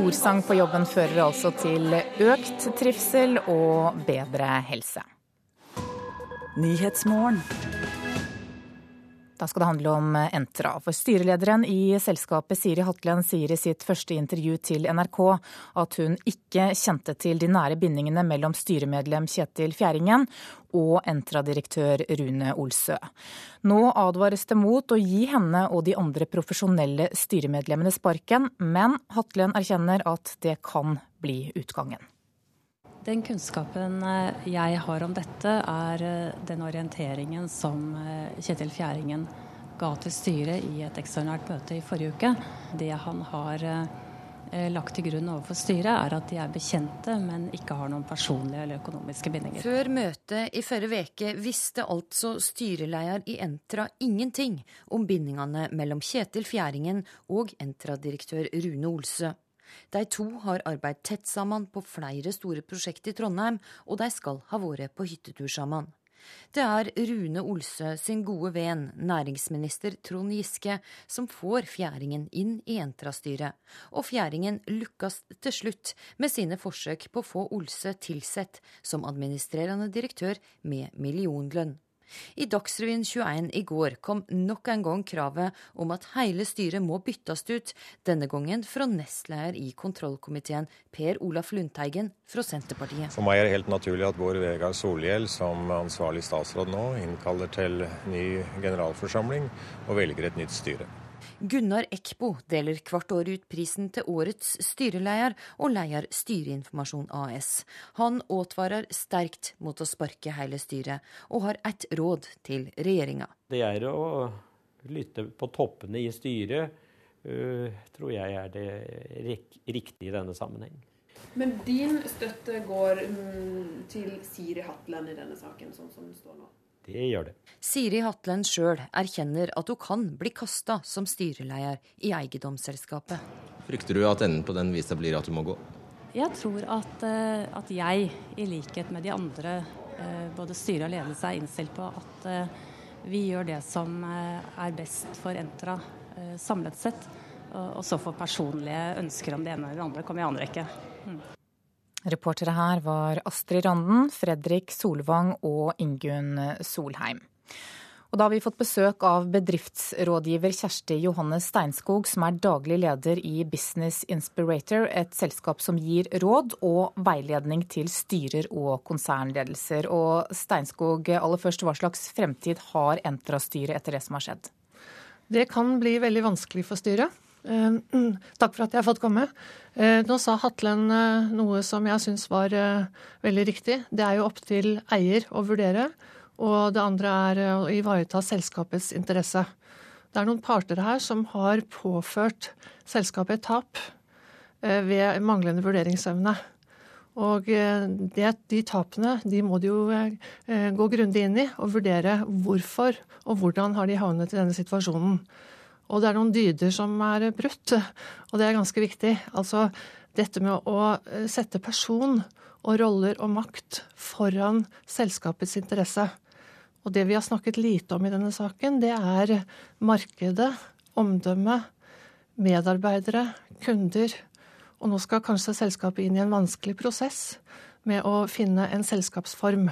[SPEAKER 1] Korsang på jobben fører altså til økt trivsel og bedre helse.
[SPEAKER 39] Nyhetsmorgen.
[SPEAKER 1] Da skal det handle om Entra. For styrelederen i selskapet Siri Hatlen sier i sitt første intervju til NRK at hun ikke kjente til de nære bindingene mellom styremedlem Kjetil Fjæringen og Entra-direktør Rune Olsø. Nå advares det mot å gi henne og de andre profesjonelle styremedlemmene sparken, men Hatlen erkjenner at det kan bli utgangen.
[SPEAKER 40] Den kunnskapen eh, jeg har om dette, er eh, den orienteringen som eh, Kjetil Fjæringen ga til styret i et ekstraordinært møte i forrige uke. Det han har lagt til grunn overfor styret, er at de er bekjente, men ikke har noen personlige eller økonomiske bindinger.
[SPEAKER 39] Før møtet i forrige uke visste altså styreleder i Entra ingenting om bindingene mellom Kjetil Fjæringen og Entra-direktør Rune Olsø. De to har arbeidet tett sammen på flere store prosjekt i Trondheim, og de skal ha vært på hyttetur sammen. Det er Rune Olsø sin gode venn, næringsminister Trond Giske, som får Fjæringen inn i Entra-styret. Og Fjæringen lukkes til slutt med sine forsøk på å få Olsø tilsett som administrerende direktør med millionlønn. I Dagsrevyen 21 i går kom nok en gang kravet om at hele styret må byttes ut, denne gangen fra nestleder i kontrollkomiteen Per Olaf Lundteigen fra Senterpartiet.
[SPEAKER 37] For meg er det helt naturlig at Bård Vegar Solhjell som ansvarlig statsråd nå innkaller til ny generalforsamling og velger et nytt styre.
[SPEAKER 39] Gunnar Ekbo deler hvert år ut prisen til årets styreleder og leder Styreinformasjon AS. Han advarer sterkt mot å sparke hele styret, og har ett råd til regjeringa.
[SPEAKER 41] Det er å lytte på toppene i styret, uh, tror jeg er det riktige i denne sammenheng.
[SPEAKER 42] Men din støtte går um, til Siri Hatland i denne saken, sånn som den står nå?
[SPEAKER 41] Det gjør det.
[SPEAKER 39] Siri Hatlen sjøl erkjenner at hun kan bli kasta som styreleder i eiendomsselskapet.
[SPEAKER 43] Frykter du at enden på den visa blir at du må gå?
[SPEAKER 40] Jeg tror at, eh, at jeg, i likhet med de andre, eh, både styre og ledelse, er innstilt på at eh, vi gjør det som er best for Entra samlet sett. Og så får personlige ønsker om det ene eller det andre komme i andre rekke. Mm.
[SPEAKER 1] Reportere her var Astrid Randen, Fredrik Solvang og Ingunn Solheim. Og da har vi fått besøk av bedriftsrådgiver Kjersti Johanne Steinskog, som er daglig leder i Business Inspirator, et selskap som gir råd og veiledning til styrer og konsernledelser. Og Steinskog, aller først, hva slags fremtid har Entra-styret etter det som har skjedd?
[SPEAKER 27] Det kan bli veldig vanskelig for styret. Eh, mm, takk for at jeg har fått komme. Eh, nå sa Hatlen eh, noe som jeg syns var veldig riktig. Det er jo opp til eier å vurdere. Og det andre er å ivareta selskapets interesse. Det er noen parter her som har påført selskapet et tap ved manglende vurderingsevne. Og det, de tapene de må de jo gå grundig inn i og vurdere hvorfor og hvordan har de havnet i denne situasjonen. Og det er noen dyder som er brutt, og det er ganske viktig. Altså dette med å eh, sette person og roller og makt foran selskapets interesse. Og det vi har snakket lite om i denne saken, det er markedet, omdømmet, medarbeidere, kunder. Og nå skal kanskje selskapet inn i en vanskelig prosess med å finne en selskapsform.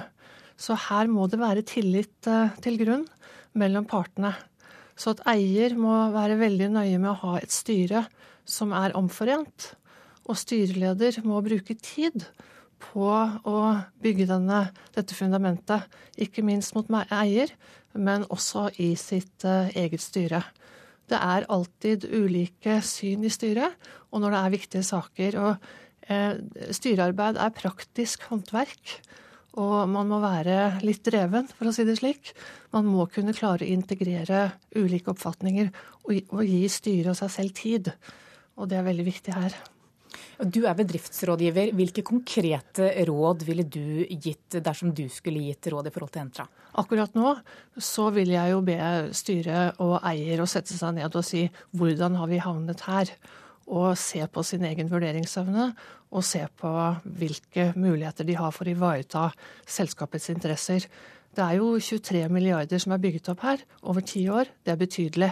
[SPEAKER 27] Så her må det være tillit eh, til grunn mellom partene. Så at eier må være veldig nøye med å ha et styre som er omforent. Og styreleder må bruke tid på å bygge denne, dette fundamentet. Ikke minst mot eier, men også i sitt uh, eget styre. Det er alltid ulike syn i styret, og når det er viktige saker. Og uh, styrearbeid er praktisk håndverk. Og man må være litt dreven, for å si det slik. Man må kunne klare å integrere ulike oppfatninger og, gi styret og seg selv tid. Og det er veldig viktig her.
[SPEAKER 1] Du er bedriftsrådgiver. Hvilke konkrete råd ville du gitt dersom du skulle gitt råd i forhold til Entra?
[SPEAKER 27] Akkurat nå så vil jeg jo be styret og eier å sette seg ned og si hvordan har vi havnet her? Og se på sin egen vurderingsevne og se på hvilke muligheter de har for å ivareta selskapets interesser. Det er jo 23 milliarder som er bygget opp her over ti år. Det er betydelig.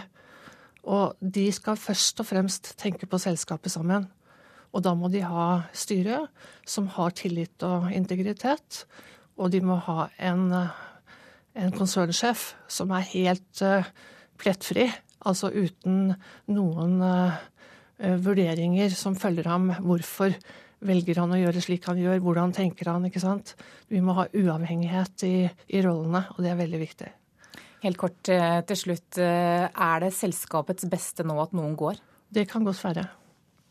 [SPEAKER 27] Og de skal først og fremst tenke på selskapet sammen. Og da må de ha styre som har tillit og integritet. Og de må ha en, en konsernsjef som er helt uh, plettfri, altså uten noen uh, vurderinger som følger ham. Hvorfor velger han å gjøre slik han gjør, hvordan tenker han, ikke sant. Vi må ha uavhengighet i, i rollene, og det er veldig viktig.
[SPEAKER 1] Helt kort eh, til slutt. Eh, er det selskapets beste nå at noen går?
[SPEAKER 27] Det kan godt være.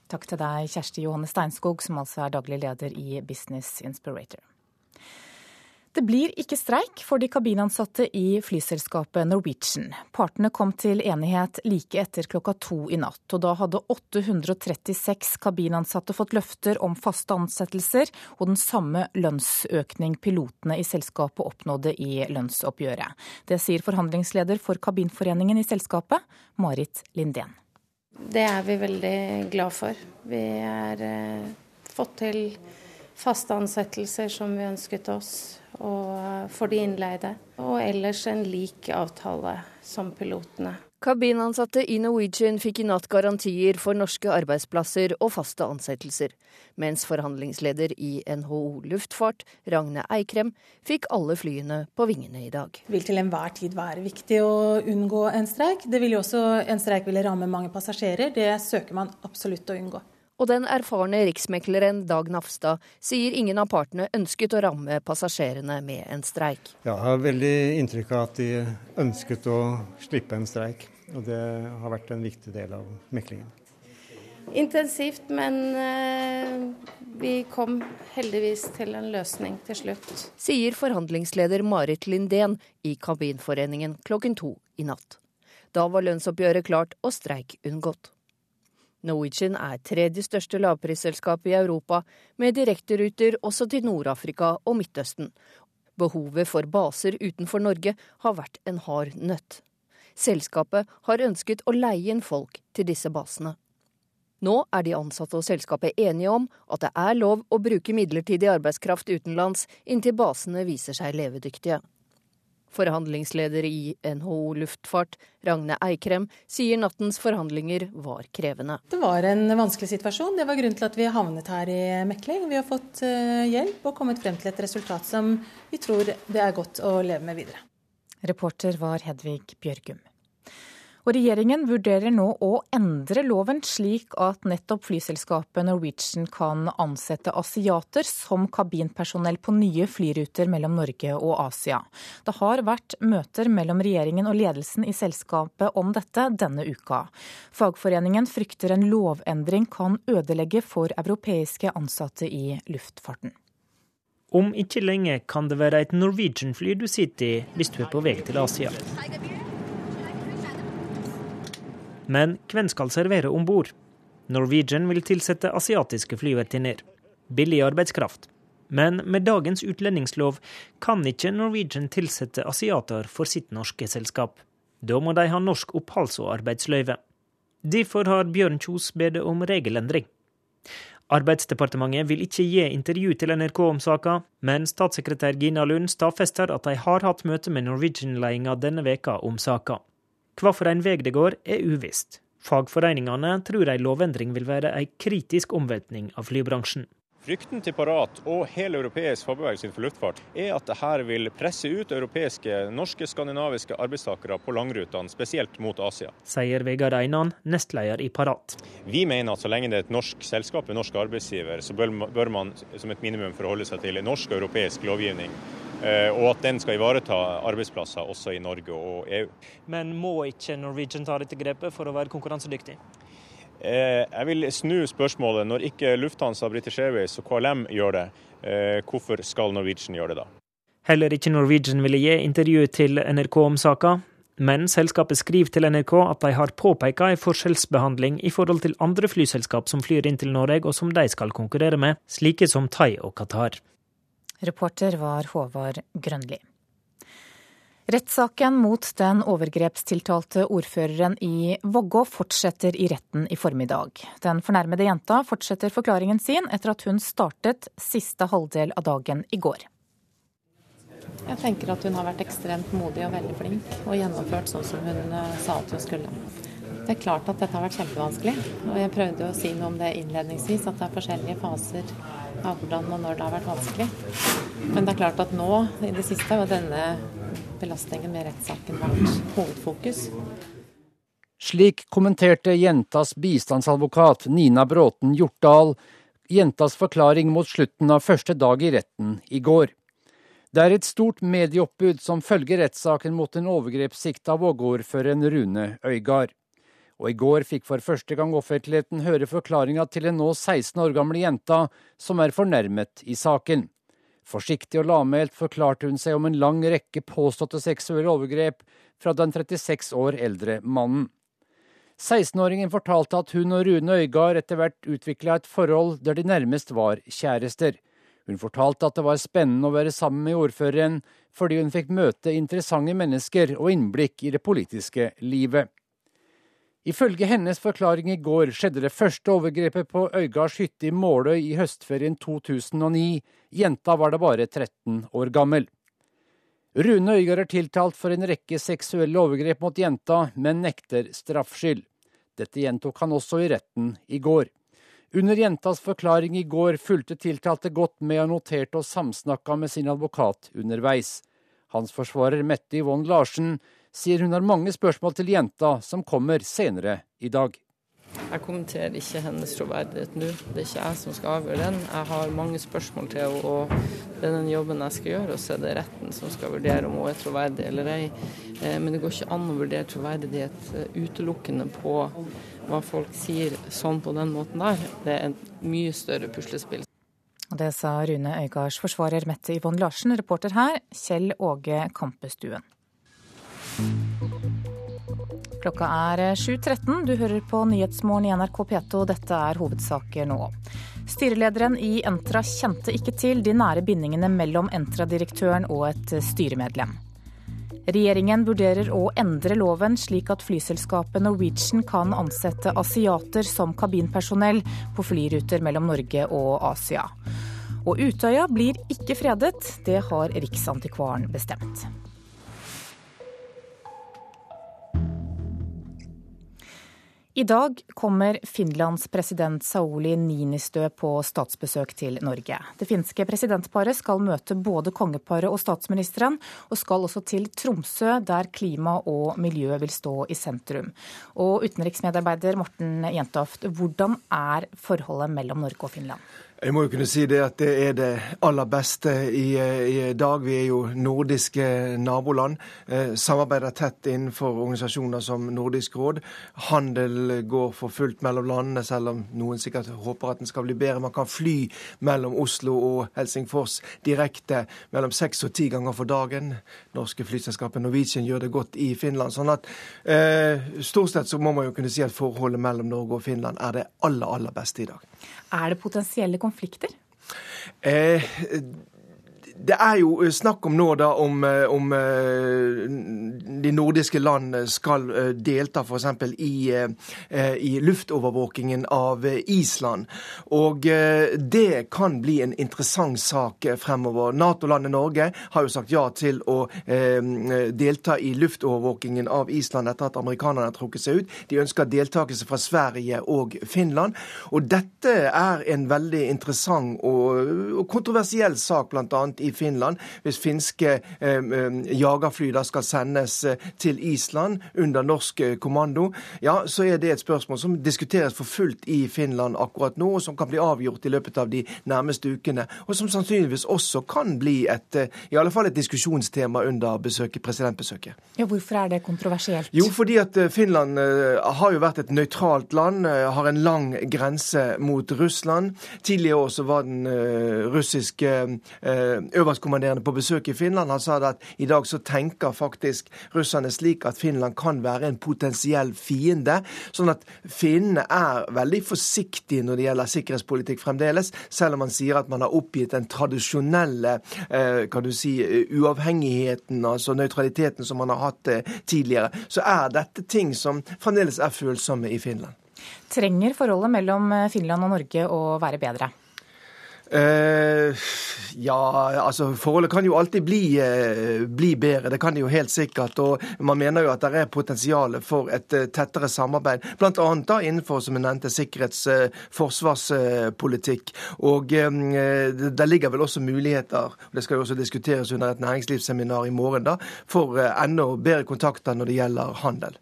[SPEAKER 1] Takk til deg, Kjersti Johanne Steinskog, som altså er daglig leder i Business Inspirator. Det blir ikke streik for de kabinansatte i flyselskapet Norwegian. Partene kom til enighet like etter klokka to i natt, og da hadde 836 kabinansatte fått løfter om faste ansettelser og den samme lønnsøkning pilotene i selskapet oppnådde i lønnsoppgjøret. Det sier forhandlingsleder for kabinforeningen i selskapet, Marit Lindén.
[SPEAKER 2] Det er vi veldig glad for. Vi har eh, fått til faste ansettelser som vi ønsket oss og for de innleide. Og ellers en lik avtale som pilotene.
[SPEAKER 44] Kabinansatte i Norwegian fikk i natt garantier for norske arbeidsplasser og faste ansettelser, mens forhandlingsleder i NHO Luftfart, Ragne Eikrem, fikk alle flyene på vingene i dag.
[SPEAKER 5] Det vil til enhver tid være viktig å unngå en streik. Det vil jo også, en streik ville ramme mange passasjerer. Det søker man absolutt å unngå.
[SPEAKER 44] Og den erfarne riksmekleren Dag Nafstad sier ingen av partene ønsket å ramme passasjerene med en streik.
[SPEAKER 45] Ja, jeg har veldig inntrykk av at de ønsket å slippe en streik. Og det har vært en viktig del av meklingen.
[SPEAKER 2] Intensivt, men eh, vi kom heldigvis til en løsning til slutt.
[SPEAKER 44] Sier forhandlingsleder Marit Lindén i Kabinforeningen klokken to i natt. Da var lønnsoppgjøret klart og streik unngått. Norwegian er tredje største lavprisselskap i Europa, med direkteruter også til Nord-Afrika og Midtøsten. Behovet for baser utenfor Norge har vært en hard nøtt. Selskapet har ønsket å leie inn folk til disse basene. Nå er de ansatte og selskapet enige om at det er lov å bruke midlertidig arbeidskraft utenlands inntil basene viser seg levedyktige. Forhandlingsleder i NHO Luftfart, Ragne Eikrem, sier nattens forhandlinger var krevende.
[SPEAKER 5] Det var en vanskelig situasjon. Det var grunnen til at vi havnet her i mekling. Vi har fått eh, hjelp og kommet frem til et resultat som vi tror det er godt å leve med videre.
[SPEAKER 1] Reporter var Hedvig Bjørgum. Og regjeringen vurderer nå å endre loven slik at nettopp flyselskapet Norwegian kan ansette asiater som kabinpersonell på nye flyruter mellom Norge og Asia. Det har vært møter mellom regjeringen og ledelsen i selskapet om dette denne uka. Fagforeningen frykter en lovendring kan ødelegge for europeiske ansatte i luftfarten.
[SPEAKER 46] Om ikke lenge kan det være et Norwegian-fly du sitter i hvis du er på vei til Asia. Men hvem skal servere om bord? Norwegian vil tilsette asiatiske flyvertinner. Billig arbeidskraft. Men med dagens utlendingslov kan ikke Norwegian tilsette asiater for sitt norske selskap. Da må de ha norsk oppholds- og arbeidsløyve. Derfor har Bjørn Kjos bedt om regelendring. Arbeidsdepartementet vil ikke gi intervju til NRK om saka, men statssekretær Gina Lund stadfester at de har hatt møte med Norwegian-ledelsen denne veka om saka. Hva for en vei det går, er uvisst. Fagforeningene tror ei lovendring vil være ei kritisk omveltning av flybransjen.
[SPEAKER 38] Frykten til Parat og hele europeisk fagbevegelse for luftfart er at dette vil presse ut europeiske, norske, skandinaviske arbeidstakere på langrutene, spesielt mot Asia.
[SPEAKER 46] Sier Vegard Einan, nestleder i Parat.
[SPEAKER 38] Vi mener at så lenge det er et norsk selskap med norsk arbeidsgiver, så bør man som et minimum forholde seg til norsk og europeisk lovgivning. Eh, og at den skal ivareta arbeidsplasser også i Norge og EU.
[SPEAKER 46] Men må ikke Norwegian ta dette grepet for å være konkurransedyktig?
[SPEAKER 38] Eh, jeg vil snu spørsmålet. Når ikke Lufthansa, British Airways og KLM gjør det, eh, hvorfor skal Norwegian gjøre det da?
[SPEAKER 46] Heller ikke Norwegian ville gi intervju til NRK om saka, men selskapet skriver til NRK at de har påpekt en forskjellsbehandling i forhold til andre flyselskap som flyr inn til Norge og som de skal konkurrere med, slike som Thai og Qatar.
[SPEAKER 1] Reporter var Håvard Grønli. Rettssaken mot den overgrepstiltalte ordføreren i Vågå fortsetter i retten i formiddag. Den fornærmede jenta fortsetter forklaringen sin etter at hun startet siste halvdel av dagen i går.
[SPEAKER 47] Jeg tenker at hun har vært ekstremt modig og veldig flink, og gjennomført sånn som hun eh, sa at hun skulle. Det er klart at dette har vært kjempevanskelig. og Jeg prøvde å si noe om det innledningsvis, at det er forskjellige faser av hvordan og når det har vært vanskelig. Men det er klart at nå i det siste var denne belastningen med rettssaken vært hovedfokus.
[SPEAKER 48] Slik kommenterte jentas bistandsadvokat Nina Bråten Hjortdal jentas forklaring mot slutten av første dag i retten i går. Det er et stort medieoppbud som følger rettssaken mot den overgrepssikta Vågå-ordføreren Rune Øygard. Og i går fikk for første gang offentligheten høre forklaringa til den nå 16 år gamle jenta som er fornærmet i saken. Forsiktig og lavmælt forklarte hun seg om en lang rekke påståtte seksuelle overgrep fra den 36 år eldre mannen. 16-åringen fortalte at hun og Rune Øygard etter hvert utvikla et forhold der de nærmest var kjærester. Hun fortalte at det var spennende å være sammen med ordføreren, fordi hun fikk møte interessante mennesker og innblikk i det politiske livet. Ifølge hennes forklaring i går skjedde det første overgrepet på Øygards hytte i Måløy i høstferien 2009. Jenta var da bare 13 år gammel. Rune Øygard er tiltalt for en rekke seksuelle overgrep mot jenta, men nekter straffskyld. Dette gjentok han også i retten i går. Under jentas forklaring i går fulgte tiltalte godt med og noterte og samsnakka med sin advokat underveis. Hans forsvarer Mette Yvonne Larsen sier hun har mange spørsmål til jenta som kommer senere i dag.
[SPEAKER 49] Jeg kommenterer ikke hennes troverdighet nå. Det er ikke jeg som skal avgjøre den. Jeg har mange spørsmål til henne, og det er den jobben jeg skal gjøre. Og så er det retten som skal vurdere om hun er troverdig eller ei. Eh, men det går ikke an å vurdere troverdighet eh, utelukkende på hva folk sier sånn på den måten der. Det er et mye større puslespill.
[SPEAKER 1] Og det sa Rune Øygards forsvarer Mette Yvonne Larsen. Reporter her, Kjell Åge Kampestuen. Klokka er 7.13. Du hører på Nyhetsmorgen i NRK P2. Dette er hovedsaker nå. Styrelederen i Entra kjente ikke til de nære bindingene mellom Entra-direktøren og et styremedlem. Regjeringen vurderer å endre loven slik at flyselskapet Norwegian kan ansette asiater som kabinpersonell på flyruter mellom Norge og Asia. Og Utøya blir ikke fredet, det har Riksantikvaren bestemt. I dag kommer Finlands president Sauli Ninistø på statsbesøk til Norge. Det finske presidentparet skal møte både kongeparet og statsministeren, og skal også til Tromsø, der klima og miljø vil stå i sentrum. Og utenriksmedarbeider Morten Jentoft, hvordan er forholdet mellom Norge og Finland?
[SPEAKER 50] Jeg må jo kunne si det at det er det aller beste i, i dag. Vi er jo nordiske naboland. Eh, samarbeider tett innenfor organisasjoner som Nordisk råd. Handel går for fullt mellom landene, selv om noen sikkert håper at den skal bli bedre. Man kan fly mellom Oslo og Helsingfors direkte mellom seks og ti ganger for dagen. Norske flyselskapet Norwegian gjør det godt i Finland. sånn at eh, stort sett så må man jo kunne si at forholdet mellom Norge og Finland er det aller, aller beste i dag.
[SPEAKER 1] Er det potensielle konflikter?
[SPEAKER 50] Eh, det er jo eh, snakk om nå da om, eh, om de nordiske land skal delta f.eks. I, i luftovervåkingen av Island. Og det kan bli en interessant sak fremover. Nato-landet Norge har jo sagt ja til å delta i luftovervåkingen av Island etter at amerikanerne har trukket seg ut. De ønsker deltakelse fra Sverige og Finland. Og dette er en veldig interessant og kontroversiell sak, bl.a. i Finland. Hvis finske eh, eh, jagerfly da skal sendes eh, til Island under norsk kommando, ja, så er det et spørsmål som diskuteres for fullt i Finland akkurat nå, og som kan bli avgjort i løpet av de nærmeste ukene. Og som sannsynligvis også kan bli et, i alle fall et diskusjonstema under besøket, presidentbesøket.
[SPEAKER 1] Ja, Hvorfor er det kontroversielt?
[SPEAKER 50] Jo, fordi at Finland har jo vært et nøytralt land, har en lang grense mot Russland. Tidligere år så var den russiske øverstkommanderende på besøk i Finland. Han sa at i dag så tenker faktisk russerne slik at Finland kan være en potensiell fiende. Sånn at finnene er veldig forsiktige når det gjelder sikkerhetspolitikk fremdeles, selv om man sier at man har oppgitt den tradisjonelle eh, kan du si, uavhengigheten, altså nøytraliteten som man har hatt eh, tidligere. Så er dette ting som fremdeles er følsomme i Finland.
[SPEAKER 1] Trenger forholdet mellom Finland og Norge å være bedre?
[SPEAKER 50] Uh, ja, altså forholdet kan jo alltid bli, uh, bli, bedre. Det kan det jo helt sikkert. Og man mener jo at det er potensial for et uh, tettere samarbeid. Blant annet da innenfor, som jeg nevnte, sikkerhets- forsvarspolitikk. Og det ligger vel også muligheter, og det skal jo også diskuteres under et næringslivsseminar i morgen, da, for enda bedre kontakter når det gjelder handel.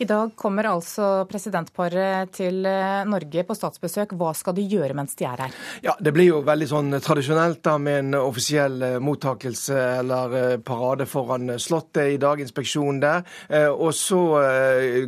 [SPEAKER 1] I dag kommer altså presidentparet til eh, Norge på statsbesøk. Hva skal de gjøre mens de er her?
[SPEAKER 50] Ja, Det blir jo veldig sånn tradisjonelt da, med en offisiell eh, mottakelse eller eh, parade foran Slottet i dag, inspeksjon der. Og så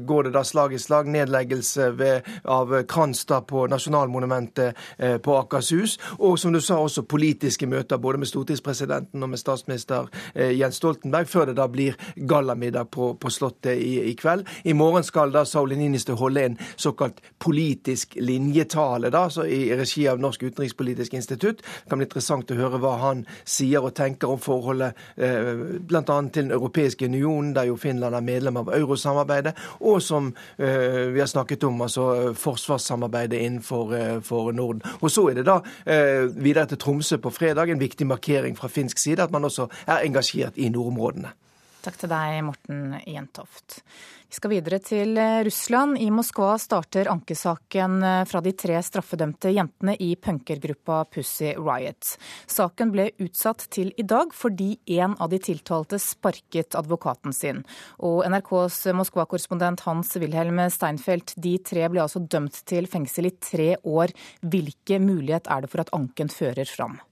[SPEAKER 50] går det da slag i slag. Nedleggelse ved, av Kranstad på Nasjonalmonumentet på Akershus. Og som du sa, også politiske møter både med stortingspresidenten og med statsminister Jens Stoltenberg, før det da blir gallamiddag på, på Slottet i, i kveld. I morgen skal da Sauli Niinistö holde en såkalt politisk linjetale da, i regi av Norsk utenrikspolitisk institutt. Det kan bli interessant å høre hva han sier og tenker om forholdet eh, bl.a. til Den europeiske unionen, der jo Finland er medlem av eurosamarbeidet, og som eh, vi har snakket om, altså forsvarssamarbeidet innenfor eh, Norden. Og så er det da eh, videre til Tromsø på fredag, en viktig markering fra finsk side, at man også er engasjert i nordområdene.
[SPEAKER 1] Takk til deg, Morten Jentoft. Vi skal videre til eh, Russland. I Moskva starter ankesaken eh, fra de tre straffedømte jentene i punkergruppa Pussy Riot. Saken ble utsatt til i dag fordi en av de tiltalte sparket advokaten sin. Og NRKs Moskva-korrespondent Hans Wilhelm Steinfeld, de tre ble altså dømt til fengsel i tre år. Hvilke mulighet er det for at anken fører fram?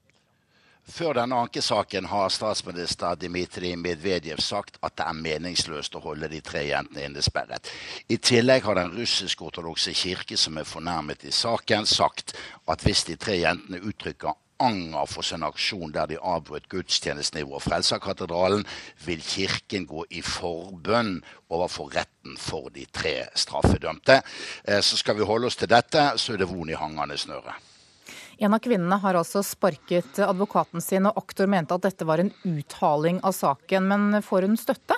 [SPEAKER 51] Før denne ankesaken har statsminister Dmitrij Medvedev sagt at det er meningsløst å holde de tre jentene innesperret. I tillegg har den russisk-ortodokse kirke, som er fornærmet i saken, sagt at hvis de tre jentene uttrykker anger for sin aksjon der de avbrøt gudstjenesten i Vår Frelserkatedralen, vil Kirken gå i forbønn overfor retten for de tre straffedømte. Eh, så skal vi holde oss til dette, så er det von i hangende snøre.
[SPEAKER 1] En av kvinnene har altså sparket advokaten sin, og aktor mente at dette var en uthaling av saken. Men får hun støtte?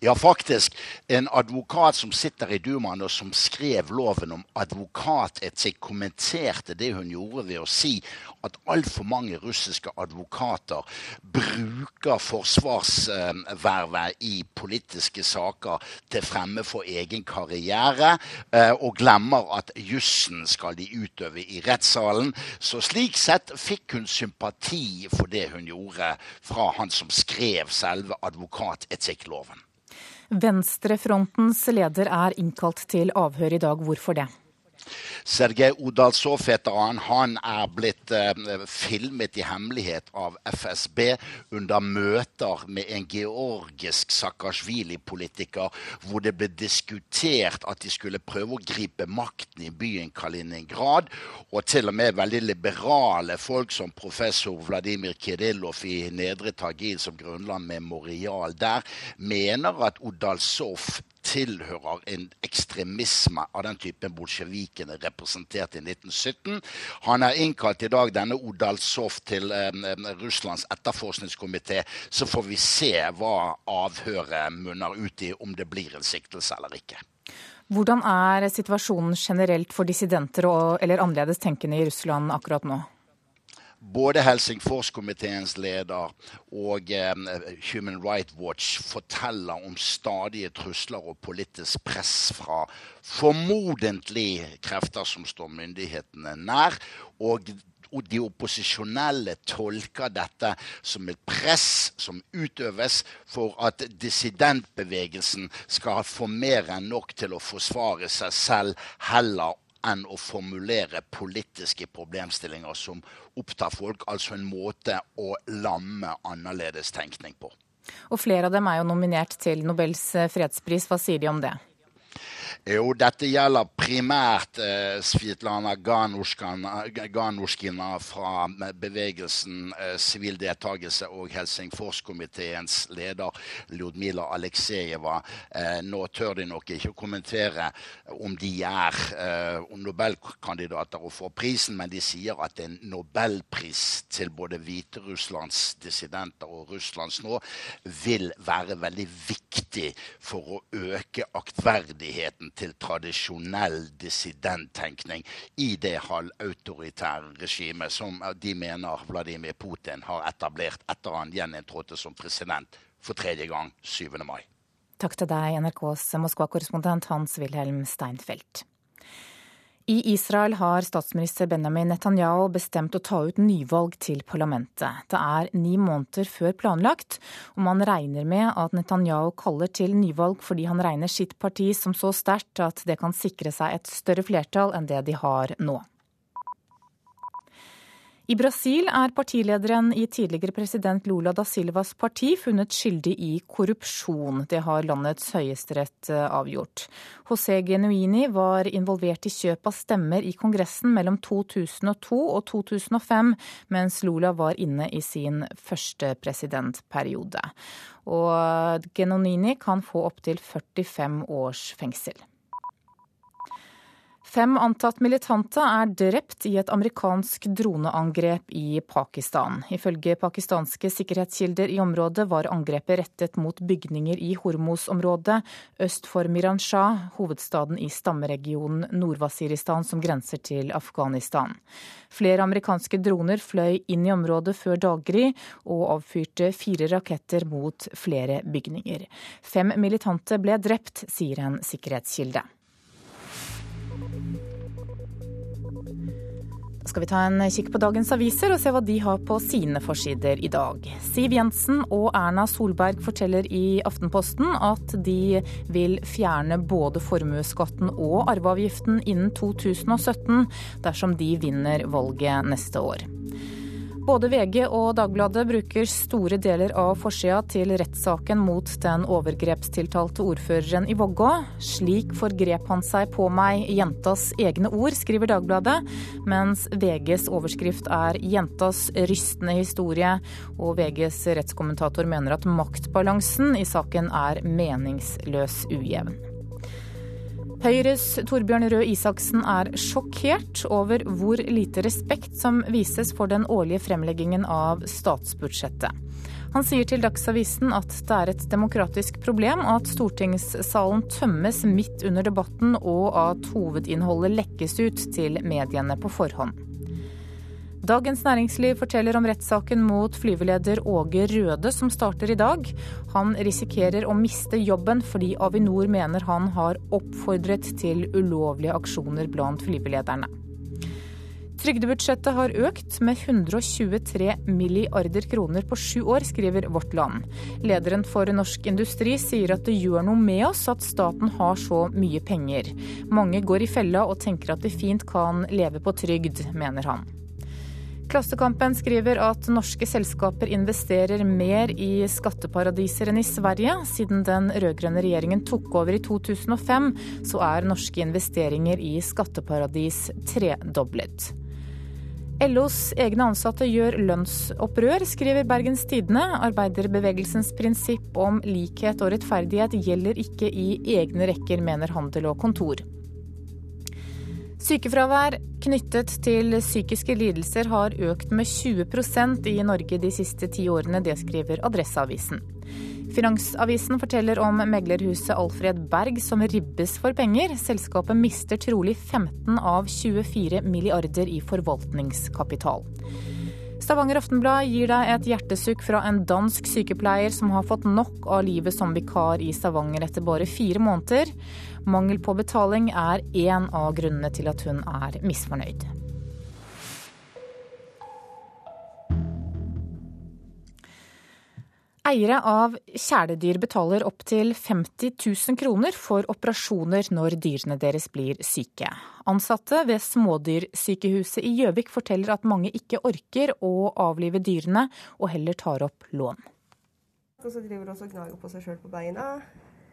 [SPEAKER 51] Ja, faktisk. En advokat som sitter i Dumaen og som skrev loven om advokatetikk, kommenterte det hun gjorde ved å si at altfor mange russiske advokater bruker forsvarsvervet i politiske saker til fremme for egen karriere, eh, og glemmer at jussen skal de utøve i rettssalen. Så slik sett fikk hun sympati for det hun gjorde fra han som skrev selve advokatetikk-loven.
[SPEAKER 1] Venstrefrontens leder er innkalt til avhør i dag. Hvorfor det?
[SPEAKER 51] Sergej Odalsov heter han. Han er blitt eh, filmet i hemmelighet av FSB under møter med en georgisk Saakashvili-politiker, hvor det ble diskutert at de skulle prøve å gripe makten i byen Kaliningrad. Og til og med veldig liberale folk som professor Vladimir Kirillov i Nedre Tagil, som grunnla Memorial der, mener at Odalsov tilhører en ekstremisme av den typen bolsjevikene representerte i 1917. Han er innkalt i dag, denne Odalsov, til eh, Russlands etterforskningskomité. Så får vi se hva avhøret munner ut i, om det blir en siktelse eller ikke.
[SPEAKER 1] Hvordan er situasjonen generelt for dissidenter og, eller annerledes tenkende i Russland akkurat nå?
[SPEAKER 51] Både Helsingforskomiteens leder og eh, Human Rights Watch forteller om stadige trusler og politisk press fra formodentlig krefter som står myndighetene nær. Og de opposisjonelle tolker dette som et press som utøves for at dissidentbevegelsen skal få mer enn nok til å forsvare seg selv, heller enn å formulere politiske problemstillinger som opptar folk. Altså en måte å lamme annerledes tenkning på.
[SPEAKER 1] Og flere av dem er jo nominert til Nobels fredspris. Hva sier de om det?
[SPEAKER 51] Jo, dette gjelder primært eh, Svitlana Ganushkina fra bevegelsen eh, deltakelse og Helsingforskomiteens leder Ljudmila Aleksejeva. Eh, nå tør de nok ikke å kommentere om de er eh, Nobelkandidater og får prisen, men de sier at en nobelpris til både Hviterusslands dissidenter og Russlands nå vil være veldig viktig for å øke aktverdigheten til tradisjonell dissidenttenkning i det halvautoritære regimet som de mener Vladimir Putin har etablert etter han gjeninntrådte som president for tredje gang 7. mai.
[SPEAKER 1] Takk til deg, NRKs Moskva-korrespondent Hans-Wilhelm Steinfeld. I Israel har statsminister Benjamin Netanyahu bestemt å ta ut nyvalg til parlamentet. Det er ni måneder før planlagt, og man regner med at Netanyahu kaller til nyvalg fordi han regner sitt parti som så sterkt at det kan sikre seg et større flertall enn det de har nå. I Brasil er partilederen i tidligere president Lula da Silvas parti funnet skyldig i korrupsjon. Det har landets høyesterett eh, avgjort. José Genuini var involvert i kjøp av stemmer i Kongressen mellom 2002 og 2005, mens Lula var inne i sin første presidentperiode. Og Genonini kan få opptil 45 års fengsel. Fem antatt militante er drept i et amerikansk droneangrep i Pakistan. Ifølge pakistanske sikkerhetskilder i området var angrepet rettet mot bygninger i Hormos-området øst for Miranshah, hovedstaden i stammeregionen Nord-Wasiristan som grenser til Afghanistan. Flere amerikanske droner fløy inn i området før daggry og avfyrte fire raketter mot flere bygninger. Fem militante ble drept, sier en sikkerhetskilde. Skal vi ta en kikk på dagens aviser og se hva de har på sine forsider i dag. Siv Jensen og Erna Solberg forteller i Aftenposten at de vil fjerne både formuesskatten og arveavgiften innen 2017 dersom de vinner valget neste år. Både VG og Dagbladet bruker store deler av forsida til rettssaken mot den overgrepstiltalte ordføreren i Vågå. Slik forgrep han seg på meg, jentas egne ord, skriver Dagbladet, mens VGs overskrift er 'Jentas rystende historie', og VGs rettskommentator mener at maktbalansen i saken er meningsløs ujevn. Høyres Torbjørn Røe Isaksen er sjokkert over hvor lite respekt som vises for den årlige fremleggingen av statsbudsjettet. Han sier til Dagsavisen at det er et demokratisk problem at stortingssalen tømmes midt under debatten, og at hovedinnholdet lekkes ut til mediene på forhånd. Dagens Næringsliv forteller om rettssaken mot flyveleder Åge Røde som starter i dag. Han risikerer å miste jobben fordi Avinor mener han har oppfordret til ulovlige aksjoner blant flyvelederne. Trygdebudsjettet har økt med 123 milliarder kroner på sju år, skriver Vårt Land. Lederen for Norsk Industri sier at det gjør noe med oss at staten har så mye penger. Mange går i fella og tenker at de fint kan leve på trygd, mener han. Klassekampen skriver at norske selskaper investerer mer i skatteparadiser enn i Sverige. Siden den rød-grønne regjeringen tok over i 2005, så er norske investeringer i skatteparadis tredoblet. LOs egne ansatte gjør lønnsopprør, skriver Bergens Tidende. Arbeiderbevegelsens prinsipp om likhet og rettferdighet gjelder ikke i egne rekker, mener Handel og Kontor. Sykefravær knyttet til psykiske lidelser har økt med 20% i Norge de siste ti årene. Det skriver Adresseavisen. Finansavisen forteller om meglerhuset Alfred Berg som ribbes for penger. Selskapet mister trolig 15 av 24 milliarder i forvaltningskapital. Stavanger Aftenblad gir deg et hjertesukk fra en dansk sykepleier som har fått nok av livet som vikar i Stavanger etter bare fire måneder. Mangel på betaling er én av grunnene til at hun er misfornøyd. Eiere av kjæledyr betaler opptil 50 000 kroner for operasjoner når dyrene deres blir syke. Ansatte ved Smådyrsykehuset i Gjøvik forteller at mange ikke orker å avlive dyrene, og heller tar opp lån.
[SPEAKER 52] Og så driver de og gnager på seg sjøl på beina.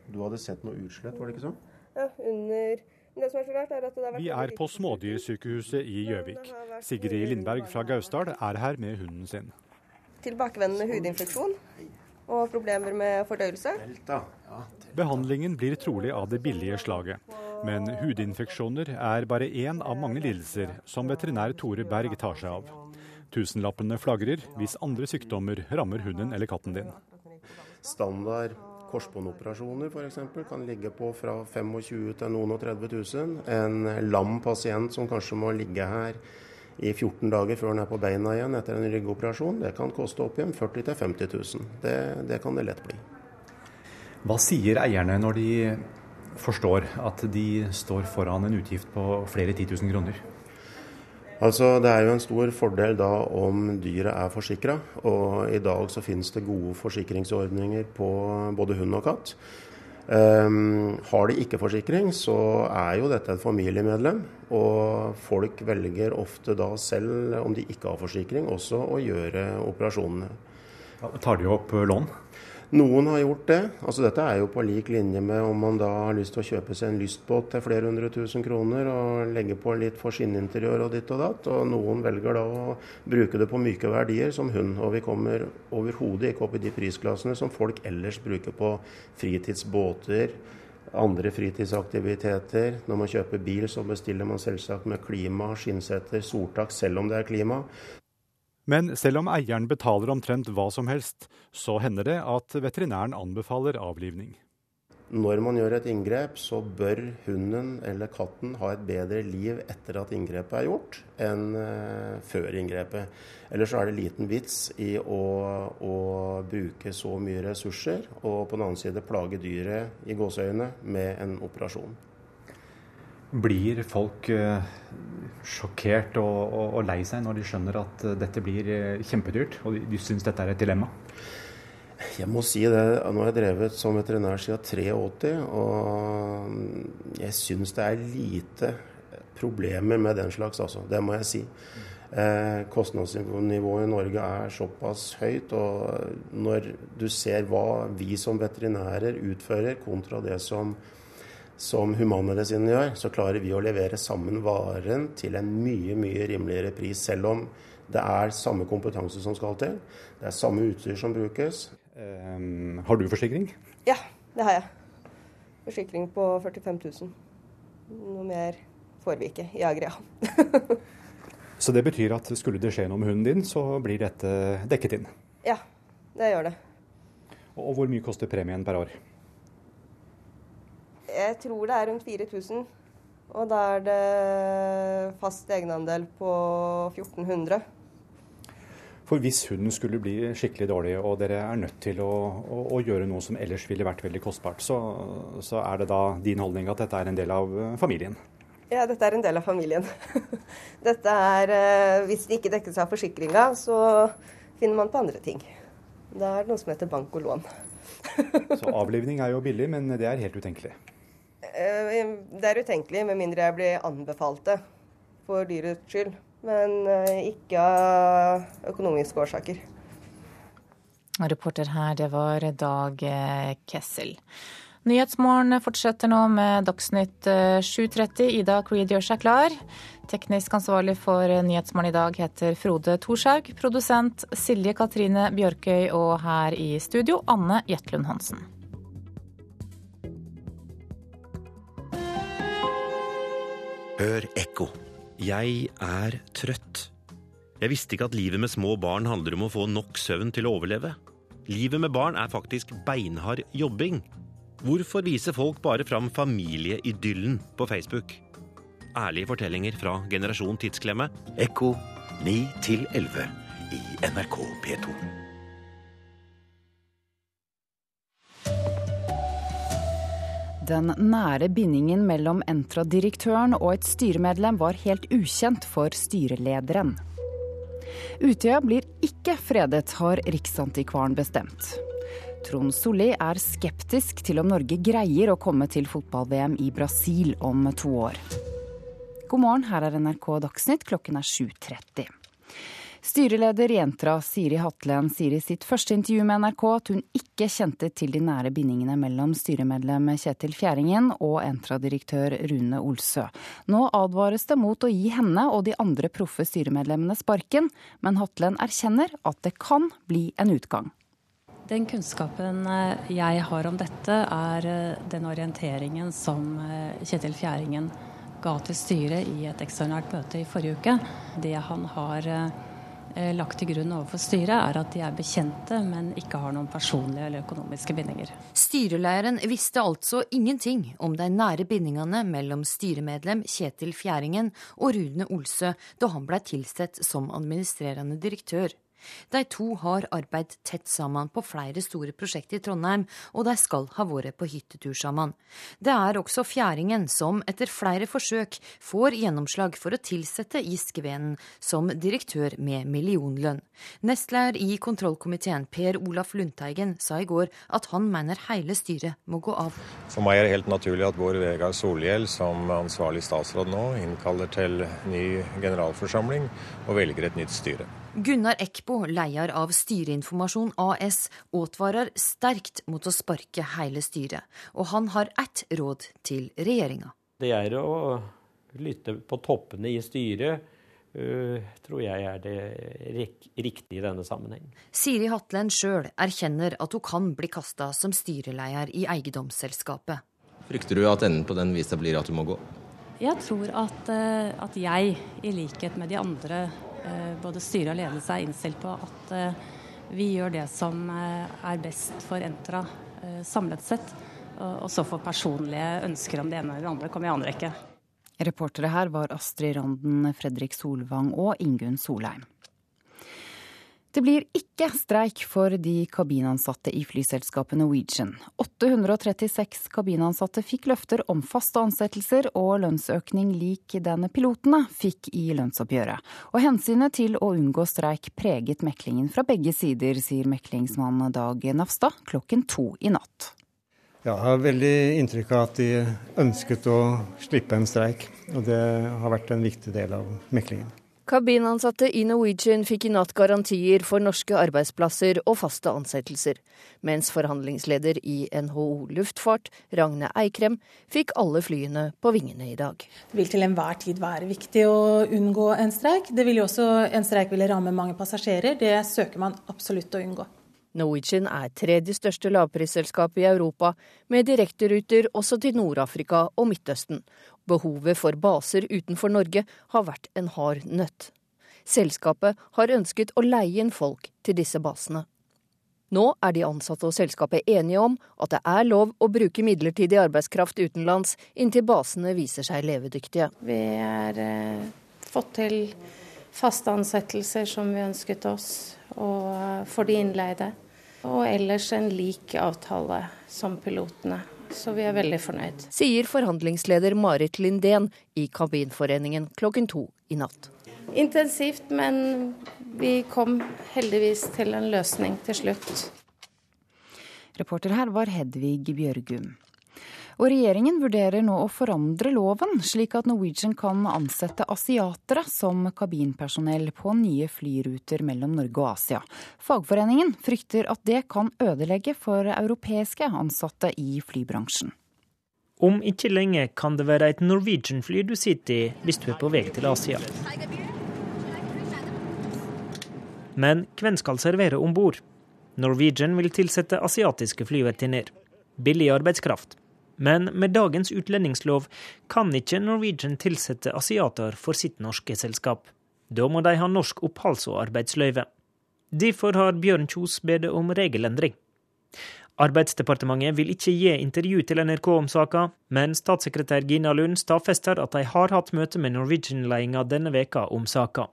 [SPEAKER 53] Du hadde sett noe utslett, var det ikke sånn?
[SPEAKER 52] Ja, under det som er så rart er at det har vært
[SPEAKER 54] Vi er på Smådyrsykehuset i Gjøvik. Sigrid Lindberg fra Gausdal er her med hunden sin
[SPEAKER 52] tilbakevendende hudinfeksjon og problemer med fordøyelse.
[SPEAKER 54] Behandlingen blir trolig av det billige slaget. Men hudinfeksjoner er bare én av mange lidelser som veterinær Tore Berg tar seg av. Tusenlappene flagrer hvis andre sykdommer rammer hunden eller katten din.
[SPEAKER 53] Standard korsbåndoperasjoner f.eks. kan ligge på fra 25 til noen og 30 000. En lam pasient som kanskje må ligge her i 14 dager før den er på beina igjen etter en ryggoperasjon, det kan koste oppigjen 40 000-50 000. Det, det kan det lett bli.
[SPEAKER 54] Hva sier eierne når de forstår at de står foran en utgift på flere 10 000 kroner?
[SPEAKER 53] Altså, Det er jo en stor fordel da om dyret er forsikra. Og i dag så finnes det gode forsikringsordninger på både hund og katt. Um, har de ikke forsikring, så er jo dette et familiemedlem. Og folk velger ofte da selv, om de ikke har forsikring, også å gjøre operasjonene.
[SPEAKER 54] Tar de opp lån?
[SPEAKER 53] Noen har gjort det. Altså Dette er jo på lik linje med om man da har lyst til å kjøpe seg en lystbåt til flere hundre tusen kroner og legge på litt for skinninteriør og ditt og datt. Og noen velger da å bruke det på myke verdier som hund. Og vi kommer overhodet ikke opp i de prisklassene som folk ellers bruker på fritidsbåter, andre fritidsaktiviteter. Når man kjøper bil, så bestiller man selvsagt med klima, skinnsetter, soltak, selv om det er klima.
[SPEAKER 54] Men selv om eieren betaler omtrent hva som helst, så hender det at veterinæren anbefaler avlivning.
[SPEAKER 53] Når man gjør et inngrep, så bør hunden eller katten ha et bedre liv etter at inngrepet er gjort, enn uh, før inngrepet. Ellers er det liten vits i å, å, bruke så mye ressurser og på den annen side plage dyret i gåseøyne med en operasjon.
[SPEAKER 54] Blir folk uh, sjokkert og, og, og, lei seg når de skjønner at uh, dette blir uh, kjempedyrt, og de, de syns dette er et dilemma?
[SPEAKER 53] Jeg må si det. Nå har jeg drevet som veterinær siden 83, og jeg syns det er lite problemer med den slags, altså. Det må jeg si. Eh, kostnadsnivået i Norge er såpass høyt, og når du ser hva vi som veterinærer utfører kontra det som som Humanmedisinen gjør, så klarer vi å levere sammen varen til en mye, mye rimeligere pris. Selv om det er samme kompetanse som skal til. Det er samme utstyr som brukes.
[SPEAKER 54] Um, har du forsikring?
[SPEAKER 52] Ja, det har jeg. Forsikring på 45 000. Noe mer får vi ikke i Agria.
[SPEAKER 54] så det betyr at skulle det skje noe med hunden din, så blir dette dekket inn?
[SPEAKER 52] Ja, det gjør det.
[SPEAKER 54] Og hvor mye koster premien per år?
[SPEAKER 52] Jeg tror det er rundt 4000. Og da er det fast egenandel på 1400.
[SPEAKER 54] For hvis hunden skulle bli skikkelig dårlig, og dere er nødt til å, å, å gjøre noe som ellers ville vært veldig kostbart, så, så, er det da din holdning at dette er en del av eh, familien?
[SPEAKER 52] Ja, dette er en del av familien. dette er, eh, Hvis det ikke dekkes av forsikringa, så finner man på andre ting. Da er det noe som heter bank og lån.
[SPEAKER 54] så avlivning er jo billig, men det er helt utenkelig?
[SPEAKER 52] Eh, det er utenkelig, med mindre jeg blir anbefalt det for dyrets skyld. Men eh, ikke av økonomiske årsaker.
[SPEAKER 1] Reporter her, det var Dag eh, Kessel. Nyhetsmorgen fortsetter nå med Dagsnytt 7.30. Eh, Ida Creed gjør seg klar. Teknisk ansvarlig for Nyhetsmorgen i dag heter Frode Thorshaug. Produsent Silje Katrine Bjørkøy og her i studio Anne Jetlund Hansen.
[SPEAKER 55] Hør ekko. Jeg er trøtt. Jeg visste ikke at livet med små barn handler om å få nok søvn til å overleve. Livet med barn er faktisk beinhard jobbing. Hvorfor viser folk bare fram familieidyllen på Facebook? Ærlige fortellinger fra generasjon tidsklemme.
[SPEAKER 56] Ekko 9 11 i NRK P2.
[SPEAKER 57] Den nære bindingen mellom Entra-direktøren og et styremedlem var helt ukjent for styrelederen. Utøya blir ikke fredet, har Riksantikvaren bestemt. Trond Solli er skeptisk til om Norge greier å komme til fotball-VM i Brasil om to år. God morgen, her er NRK Dagsnytt, klokken er 7.30. Styreleder i Entra, Siri Hatlen, sier i sitt første intervju med NRK at hun ikke kjente til de nære bindingene mellom styremedlem Kjetil Fjæringen og Entra-direktør Rune Olsø. Nå advares det mot å gi henne og de andre proffe styremedlemmene sparken, men Hatlen erkjenner at det kan bli en utgang.
[SPEAKER 40] Den kunnskapen eh, jeg har om dette, er eh, den orienteringen som eh, Kjetil Fjæringen ga til styret i et ekstraordinært møte i forrige uke. Det han har lagt til grunn overfor styret, er at de er bekjente, men ikke har noen personlige eller økonomiske bindinger.
[SPEAKER 39] Styrelederen visste altså ingenting om de nære bindingene mellom styremedlem Kjetil Fjæringen og Rune Olsø da han blei tilsett som administrerende direktør. De to har arbeidet tett sammen på flere store prosjekter i Trondheim, og de skal ha vært på hyttetur sammen. Det er også Fjæringen som etter flere forsøk får gjennomslag for å tilsette Giskevenen som direktør med millionlønn. Nestleder i kontrollkomiteen Per Olaf Lundteigen sa i går at han mener hele styret må gå av.
[SPEAKER 38] For meg er det helt naturlig at Bård Vegar Solhjell som ansvarlig statsråd nå innkaller til ny generalforsamling og velger et nytt styre.
[SPEAKER 39] Gunnar Ekbo, leder av Styreinformasjon AS, advarer sterkt mot å sparke hele styret. Og han har ett råd til regjeringa.
[SPEAKER 41] Det er å lytte på toppene i styret. Uh, tror jeg er det riktige i denne sammenheng.
[SPEAKER 39] Siri Hatlen sjøl erkjenner at hun kan bli kasta som styreleder i eiendomsselskapet.
[SPEAKER 43] Frykter du at enden på den visa blir at du må gå?
[SPEAKER 40] Jeg tror at, uh, at jeg, i likhet med de andre Eh, både styre og ledelse er innstilt på at eh, vi gjør det som eh, er best for Entra samlet sett. Og så får personlige ønsker om det ene eller det andre komme i andre rekke.
[SPEAKER 57] Reportere her var Astrid Randen, Fredrik Solvang og Ingunn Solheim. Det blir ikke streik for de kabinansatte i flyselskapet Norwegian. 836 kabinansatte fikk løfter om faste ansettelser og lønnsøkning lik den pilotene fikk i lønnsoppgjøret. Og hensynet til å unngå streik preget meklingen fra begge sider, sier meklingsmann Dag Nafstad klokken to i natt.
[SPEAKER 45] Jeg har veldig inntrykk av at de ønsket å slippe en streik. Og det har vært en viktig del av meklingen.
[SPEAKER 44] Kabinansatte i Norwegian fikk i natt garantier for norske arbeidsplasser og faste ansettelser, mens forhandlingsleder i NHO Luftfart, Ragne Eikrem, fikk alle flyene på vingene i dag.
[SPEAKER 5] Det vil til enhver tid være viktig å unngå en streik. Det vil jo også, en streik ville ramme mange passasjerer. Det søker man absolutt å unngå.
[SPEAKER 44] Norwegian er tredje største lavprisselskap i Europa, med direkteruter også til Nord-Afrika og Midtøsten. Behovet for baser utenfor Norge har vært en hard nøtt. Selskapet har ønsket å leie inn folk til disse basene. Nå er de ansatte og selskapet enige om at det er lov å bruke midlertidig arbeidskraft utenlands inntil basene viser seg levedyktige.
[SPEAKER 2] Vi har eh, fått til faste ansettelser som vi ønsket oss, og eh, for de innleide. Og ellers en lik avtale som pilotene. Så vi er veldig fornøyd.
[SPEAKER 44] Sier forhandlingsleder Marit Lindén i Kabinforeningen klokken to i natt.
[SPEAKER 2] Intensivt, men vi kom heldigvis til en løsning til slutt.
[SPEAKER 57] Reporter her var Hedvig Bjørgum. Og regjeringen vurderer nå å forandre loven, slik at Norwegian kan ansette asiatere som kabinpersonell på nye flyruter mellom Norge og Asia. Fagforeningen frykter at det kan ødelegge for europeiske ansatte i flybransjen.
[SPEAKER 46] Om ikke lenge kan det være et Norwegian-fly du sitter i hvis du er på vei til Asia. Men hvem skal servere om bord? Norwegian vil tilsette asiatiske flyvertinner. Billig arbeidskraft. Men med dagens utlendingslov kan ikke Norwegian tilsette asiater for sitt norske selskap. Da må de ha norsk oppholds- og arbeidsløyve. Derfor har Bjørn Kjos bedt om regelendring. Arbeidsdepartementet vil ikke gi intervju til NRK om saka, men statssekretær Gina Lund stadfester at de har hatt møte med Norwegian-ledelsen denne veka om saka.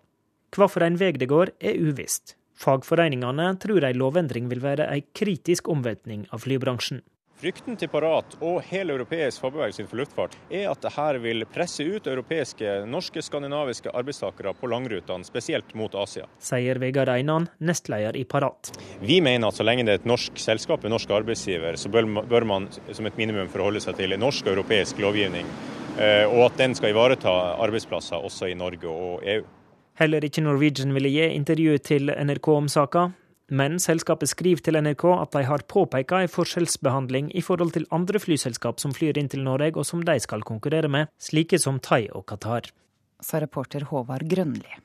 [SPEAKER 46] Hva for en vei det går, er uvisst. Fagforeningene tror ei lovendring vil være ei kritisk omveltning av flybransjen.
[SPEAKER 58] Frykten til Parat og hele europeisk fagbevegelse for luftfart er at dette vil presse ut europeiske, norske, skandinaviske arbeidstakere på langrutene, spesielt mot Asia.
[SPEAKER 46] Sier Vegard Einan, nestleder i Parat.
[SPEAKER 58] Vi mener at så lenge det er et norsk selskap, en norsk arbeidsgiver, så bør man som et minimum forholde seg til norsk og europeisk lovgivning. Eh, og at den skal ivareta arbeidsplasser også i Norge og EU.
[SPEAKER 46] Heller ikke Norwegian ville gi intervju til NRK om saka, men selskapet skriver til NRK at de har påpeka en forskjellsbehandling i forhold til andre flyselskap som flyr inn til Norge og som de skal konkurrere med, slike som Thai og Qatar.
[SPEAKER 57] Sa reporter Håvard Grønli.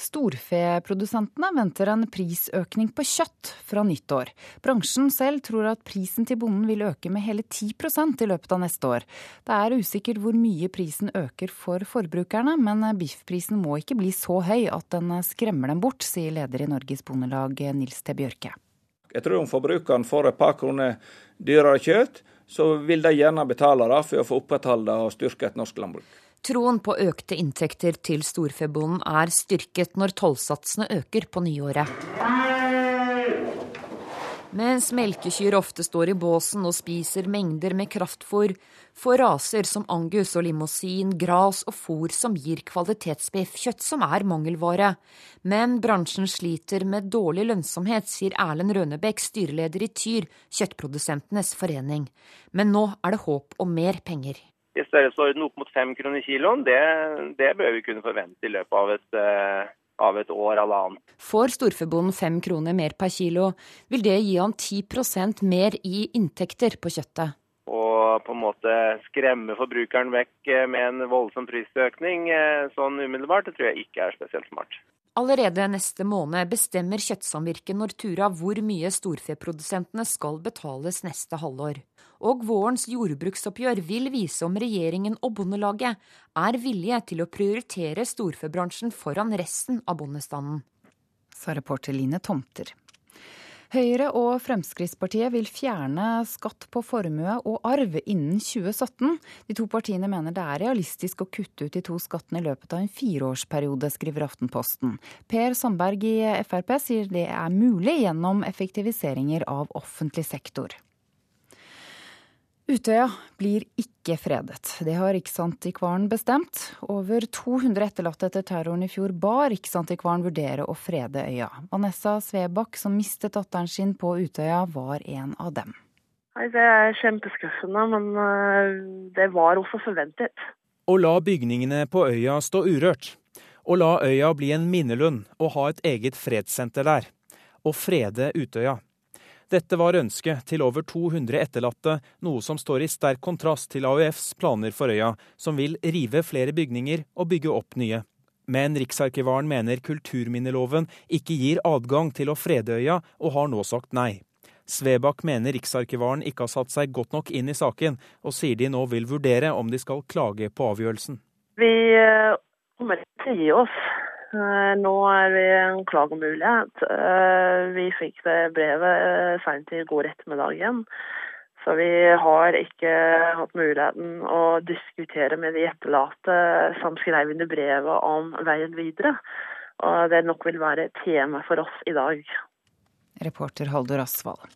[SPEAKER 57] Storfeprodusentene venter en prisøkning på kjøtt fra nyttår. Bransjen selv tror at prisen til bonden vil øke med hele 10% i løpet av neste år. Det er usikkert hvor mye prisen øker for forbrukerne, men biffprisen må ikke bli så høy at den skremmer dem bort, sier leder i Norges Bondelag Nils T. Bjørke.
[SPEAKER 6] Jeg tror om forbrukeren får et par kroner dyrere kjøtt, så vil de gjerne betale det for å få opprettholde og styrke et norsk landbruk.
[SPEAKER 39] Troen på økte inntekter til storfebonden er styrket når tollsatsene øker på nyåret. Mens melkekyr ofte står i båsen og spiser mengder med kraftfôr, får raser som angus og limousin gras og fôr som gir kvalitetsbiffkjøtt som er mangelvare. Men bransjen sliter med dårlig lønnsomhet, sier Erlend Rønebekk, styreleder i Tyr, kjøttprodusentenes forening. Men nå er det håp om mer penger
[SPEAKER 59] i størrelsesorden opp mot fem kroner kiloen, det, det, bør vi kunne forvente i løpet av et, uh, av et år eller annet.
[SPEAKER 39] Får storfebonden fem kroner mer per kilo, vil det gi han 10% mer i inntekter på kjøttet.
[SPEAKER 59] Og på en måte skremme forbrukeren vekk eh, med en voldsom prisøkning eh, sånn umiddelbart, det tror jeg ikke er spesielt smart.
[SPEAKER 39] Allerede neste måned bestemmer Kjøttsamvirket Nortura hvor mye storfeprodusentene skal betales neste halvår og vårens jordbruksoppgjør vil vise om regjeringen og Bondelaget er villige til å prioritere storfebransjen foran resten av bondestanden.
[SPEAKER 57] Sa reporter Line Tomter. Høyre og Fremskrittspartiet vil fjerne skatt på formue og arv innen 2017. De to partiene mener det er realistisk å kutte ut de to skattene i løpet av en fireårsperiode, skriver Aftenposten. Per Sandberg i Frp sier det er mulig gjennom effektiviseringer av offentlig sektor. Utøya blir ikke fredet. Det har Riksantikvaren bestemt. Over 200 etterlatte etter terroren i fjor ba Riksantikvaren vurdere å frede øya. Vanessa Svebakk, som mistet datteren sin på Utøya, var en av dem.
[SPEAKER 60] Nei, Det er kjempeskuffende, men eh, det var også forventet.
[SPEAKER 61] Å la bygningene på øya stå urørt. Å la øya bli en minnelund og ha et eget fredssenter der. Å frede Utøya. Dette var ønsket til over 200 etterlatte, noe som står i sterk kontrast til AUFs planer for øya, som vil rive flere bygninger og bygge opp nye. Men Riksarkivaren mener kulturminneloven ikke gir adgang til å frede øya, og har nå sagt nei. Svebakk mener Riksarkivaren ikke har satt seg godt nok inn i saken, og sier de nå vil vurdere om de skal klage på avgjørelsen.
[SPEAKER 60] Vi eh, kommer til å gi oss. Eh, nå er vi en klagemulighet. Eh, vi fikk det brevet eh, seint i går ettermiddagen. Så vi har ikke hatt muligheten å diskutere med de etterlatte som skrev under brevet om veien videre. Og det nok vil være tema for oss i dag.
[SPEAKER 57] Reporter Haldor Asvald.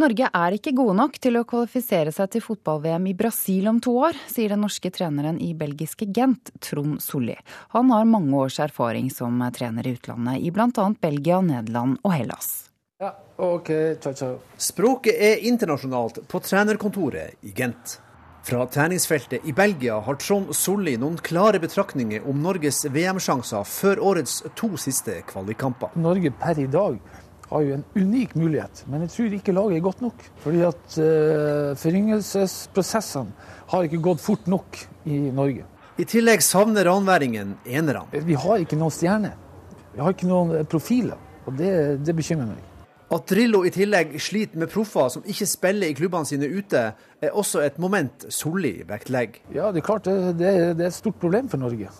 [SPEAKER 57] Norge er ikke gode nok til å kvalifisere seg til fotball-VM i Brasil om to år, sier den norske treneren i belgiske Gent, Trond Solli. Han har mange års erfaring som trener i utlandet, i bl.a. Belgia, Nederland og Hellas.
[SPEAKER 62] Ja, ok, ciao, ciao. Språket er internasjonalt på trenerkontoret i Gent. Fra treningsfeltet i Belgia har Trond Solli noen klare betraktninger om Norges VM-sjanser før årets to siste kvalikkamper.
[SPEAKER 15] Norge per i dag har jo en unik mulighet, men jeg tror ikke laget er godt nok. Fordi at uh, foryngelsesprosessene har ikke gått fort nok i Norge.
[SPEAKER 62] I tillegg savner ranværingen enerne.
[SPEAKER 15] Vi har ikke noen stjerne. Vi har ikke noen profiler, og det, det bekymrer meg.
[SPEAKER 62] At Drillo i tillegg sliter med proffer som ikke spiller i klubbene sine ute, er også et moment Solli vektlegger.
[SPEAKER 15] Ja, det er klart det, det, det, er et stort problem for Norge.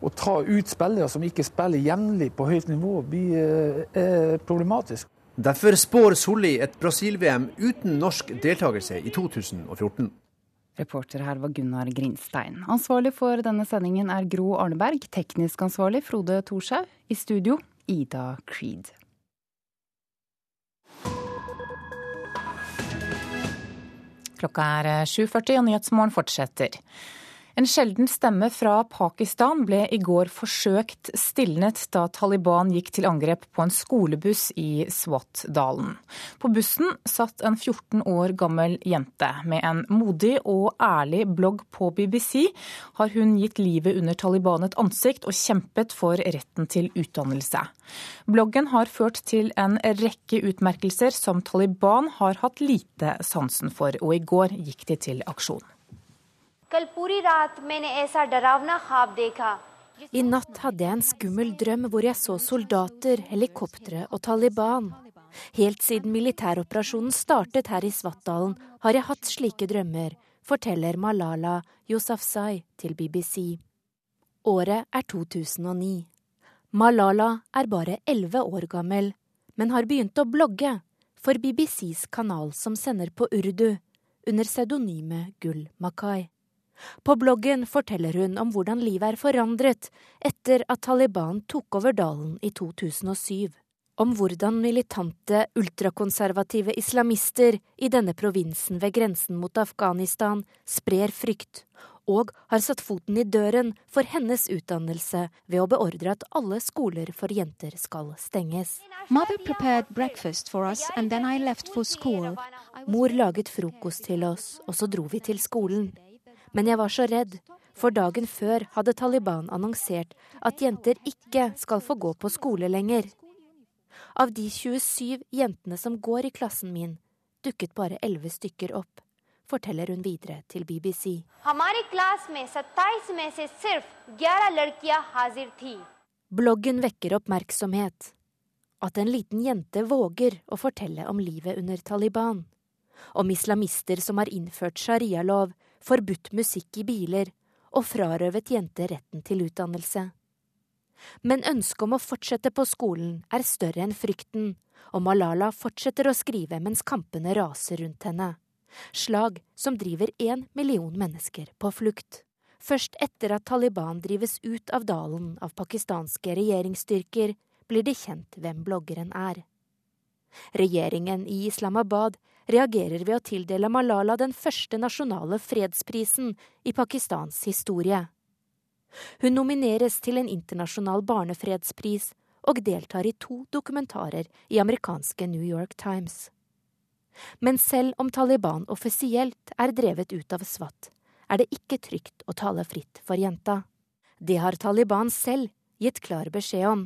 [SPEAKER 15] Å ta ut spillere som ikke spiller jevnlig på høyt nivå, blir, eh, problematisk.
[SPEAKER 62] Derfor spår Solli et Brasil-VM uten norsk deltakelse i 2014.
[SPEAKER 1] Reporter her var Gunnar Grinstein. Ansvarlig for denne sendingen er Gro Arneberg. Teknisk ansvarlig Frode Thorshaug. I studio Ida Creed. Klokka er 7.40 eh, og Nyhetsmorgen fortsetter. En sjelden stemme fra Pakistan ble i går forsøkt stilnet da Taliban gikk til angrep på en skolebuss i Swat-dalen. På bussen satt en 14 år gammel jente. Med en modig og ærlig blogg på BBC har hun gitt livet under Taliban et ansikt og kjempet for retten til utdannelse. Bloggen har ført til en rekke utmerkelser som Taliban har hatt lite sansen for, og i går gikk de til aksjon.
[SPEAKER 63] I natt hadde jeg en skummel drøm hvor jeg så soldater, helikoptre og Taliban. Helt siden militæroperasjonen startet her i Svartdalen, har jeg hatt slike drømmer, forteller Malala Yousafzai til BBC. Året er 2009. Malala er bare elleve år gammel, men har begynt å blogge for BBCs kanal som sender på urdu, under pseudonymet Gull Makai. På bloggen forteller hun om hvordan livet er forandret etter at Taliban tok over dalen i 2007. Om hvordan militante, ultrakonservative islamister i denne provinsen ved grensen mot Afghanistan sprer frykt, og har satt foten i døren for hennes utdannelse ved å beordre at alle skoler for jenter skal stenges. Mor laget frokost til oss, og så dro vi til skolen. Men jeg var så redd, for dagen før hadde Taliban annonsert at jenter ikke skal få gå på skole lenger. Av de 27 jentene som går i klassen min, dukket bare 11 stykker opp, forteller hun videre til BBC. Bloggen vekker oppmerksomhet. At en liten jente våger å fortelle om livet under Taliban. Om islamister som har innført sharialov forbudt musikk i biler og frarøvet jenter retten til utdannelse. Men ønsket om å fortsette på skolen er større enn frykten, og Malala fortsetter å skrive mens kampene raser rundt henne. Slag som driver én million mennesker på flukt. Først etter at Taliban drives ut av dalen av pakistanske regjeringsstyrker, blir det kjent hvem bloggeren er. Regjeringen i Islamabad reagerer ved å tildele Malala den første nasjonale fredsprisen i Pakistans historie. Hun nomineres til en internasjonal barnefredspris og deltar i to dokumentarer i amerikanske New York Times. Men selv om Taliban offisielt er drevet ut av Swat, er det ikke trygt å tale fritt for jenta. Det har Taliban selv gitt klar beskjed om.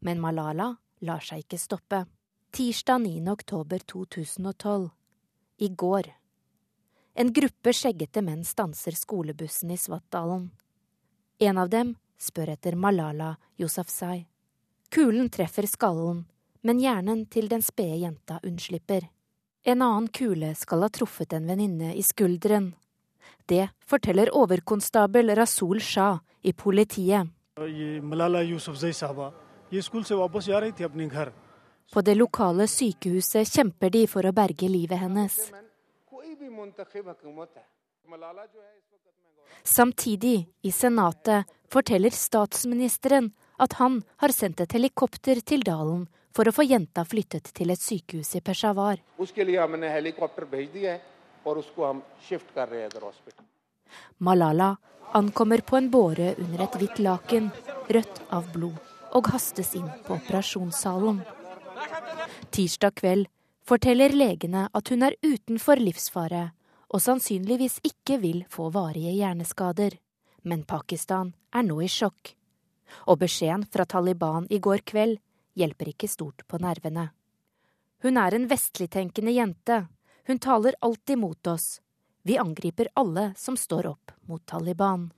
[SPEAKER 63] Men Malala lar seg ikke stoppe. Tirsdag 9. oktober 2012. I går. En gruppe skjeggete menn stanser skolebussen i Svartdalen. En av dem spør etter Malala Yousafzai. Kulen treffer skallen, men hjernen til den spede jenta unnslipper. En annen kule skal ha truffet en venninne i skulderen. Det forteller overkonstabel Rasul Shah i politiet. Malala Yousafzai sahaba, På det lokale sykehuset kjemper de for å berge livet hennes. Samtidig, i Senatet, forteller statsministeren at han har sendt et helikopter til dalen for å få jenta flyttet til et sykehus i Peshawar. Malala ankommer på en båre under et hvitt laken, rødt av blod, og hastes inn på operasjonssalen. Tirsdag kveld forteller legene at hun er utenfor livsfare og sannsynligvis ikke vil få varige hjerneskader. Men Pakistan er nå i sjokk. Og beskjeden fra Taliban i går kveld hjelper ikke stort på nervene. Hun er en vestligtenkende jente. Hun taler alltid mot oss. Vi angriper alle som står opp mot Taliban.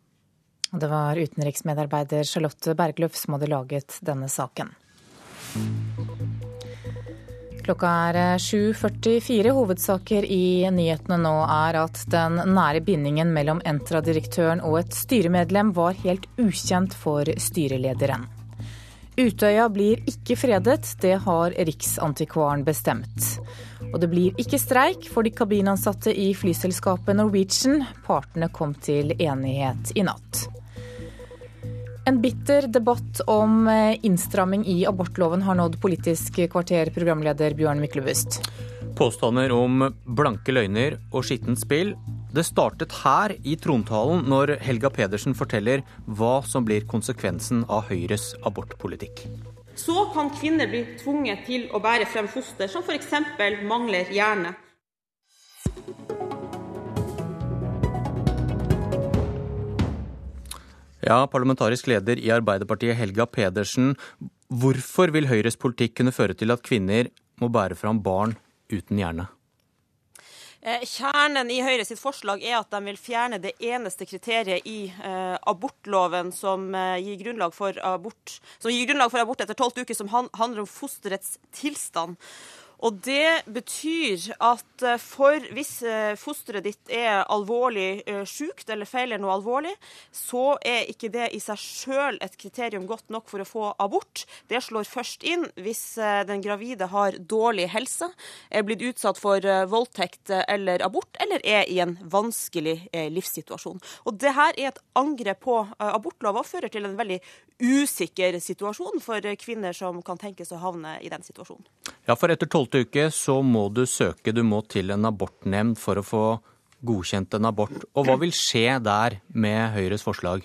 [SPEAKER 57] Det var utenriksmedarbeider Charlotte Bergluf som hadde laget denne saken. Klokka er 7.44. Eh, Hovedsaker i nyhetene nå er at den nære bindingen mellom Entra-direktøren og et styremedlem var helt ukjent for styrelederen. Utøya blir ikke fredet, det har Riksantikvaren bestemt. Og det blir ikke streik for de kabinansatte i flyselskapet Norwegian. Partene kom til enighet i natt. En bitter debatt om eh, innstramming i abortloven har nådd Politisk kvarter, programleder Bjørn Myklebust.
[SPEAKER 64] Påstander om blanke løgner og skittent spill. Det startet her i trontalen når Helga Pedersen forteller hva som blir konsekvensen av Høyres abortpolitikk.
[SPEAKER 65] Så kan kvinner bli tvunget til å bære frem foster som f.eks. mangler hjerne.
[SPEAKER 64] Ja, parlamentarisk leder i Arbeiderpartiet Helga Pedersen. Hvorfor vil Høyres politikk kunne føre til at kvinner må bære fram barn uten hjerne?
[SPEAKER 65] Eh, kjernen i Høyre sitt forslag er at de vil fjerne det eneste kriteriet i eh, abortloven som, eh, gir abort, som gir grunnlag for abort etter tolvte uke, som han, handler om fosterets tilstand. Og det betyr at eh, for hvis eh, fosteret ditt er alvorlig sjukt sykt eller feiler noe alvorlig, så er ikke det i seg sjøl et kriterium godt nok for å få abort. Det slår først inn hvis den gravide har dårlig helse, er blitt utsatt for voldtekt eller abort, eller er i en vanskelig livssituasjon. Og det her er et angrep på abortlova og fører til en veldig usikker situasjon for kvinner som kan tenkes å havne i den situasjonen.
[SPEAKER 64] Ja, for etter tolvte uke så må du søke, du må til en abortnemnd for å få godkjent en abort. Og hva vil skje der med Høyres forslag?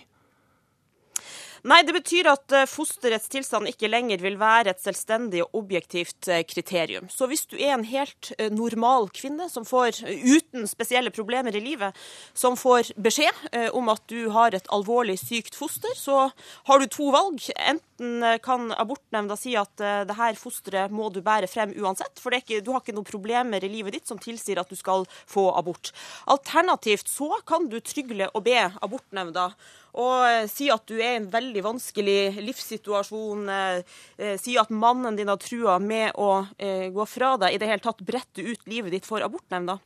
[SPEAKER 65] Nei, det betyr at eh, fosterets tilstand ikke lenger vil være et selvstendig og objektivt eh, kriterium. Så hvis du er en helt eh, normal kvinne som får, uten spesielle problemer i livet, som får beskjed om at du har et alvorlig sykt foster, så har du to valg. Enten kan abortnemnda si at det her fosteret må du bære frem uansett, for ikke, du har ikke noen problemer i livet ditt som tilsier at du skal få abort. Alternativt så kan du trygle og be abortnemnda og eh, si at du er i en veldig vanskelig livssituasjon, eh, eh, si at mannen din har trua med å gå fra deg, i det hele tatt brette ut livet ditt for abortnemnda.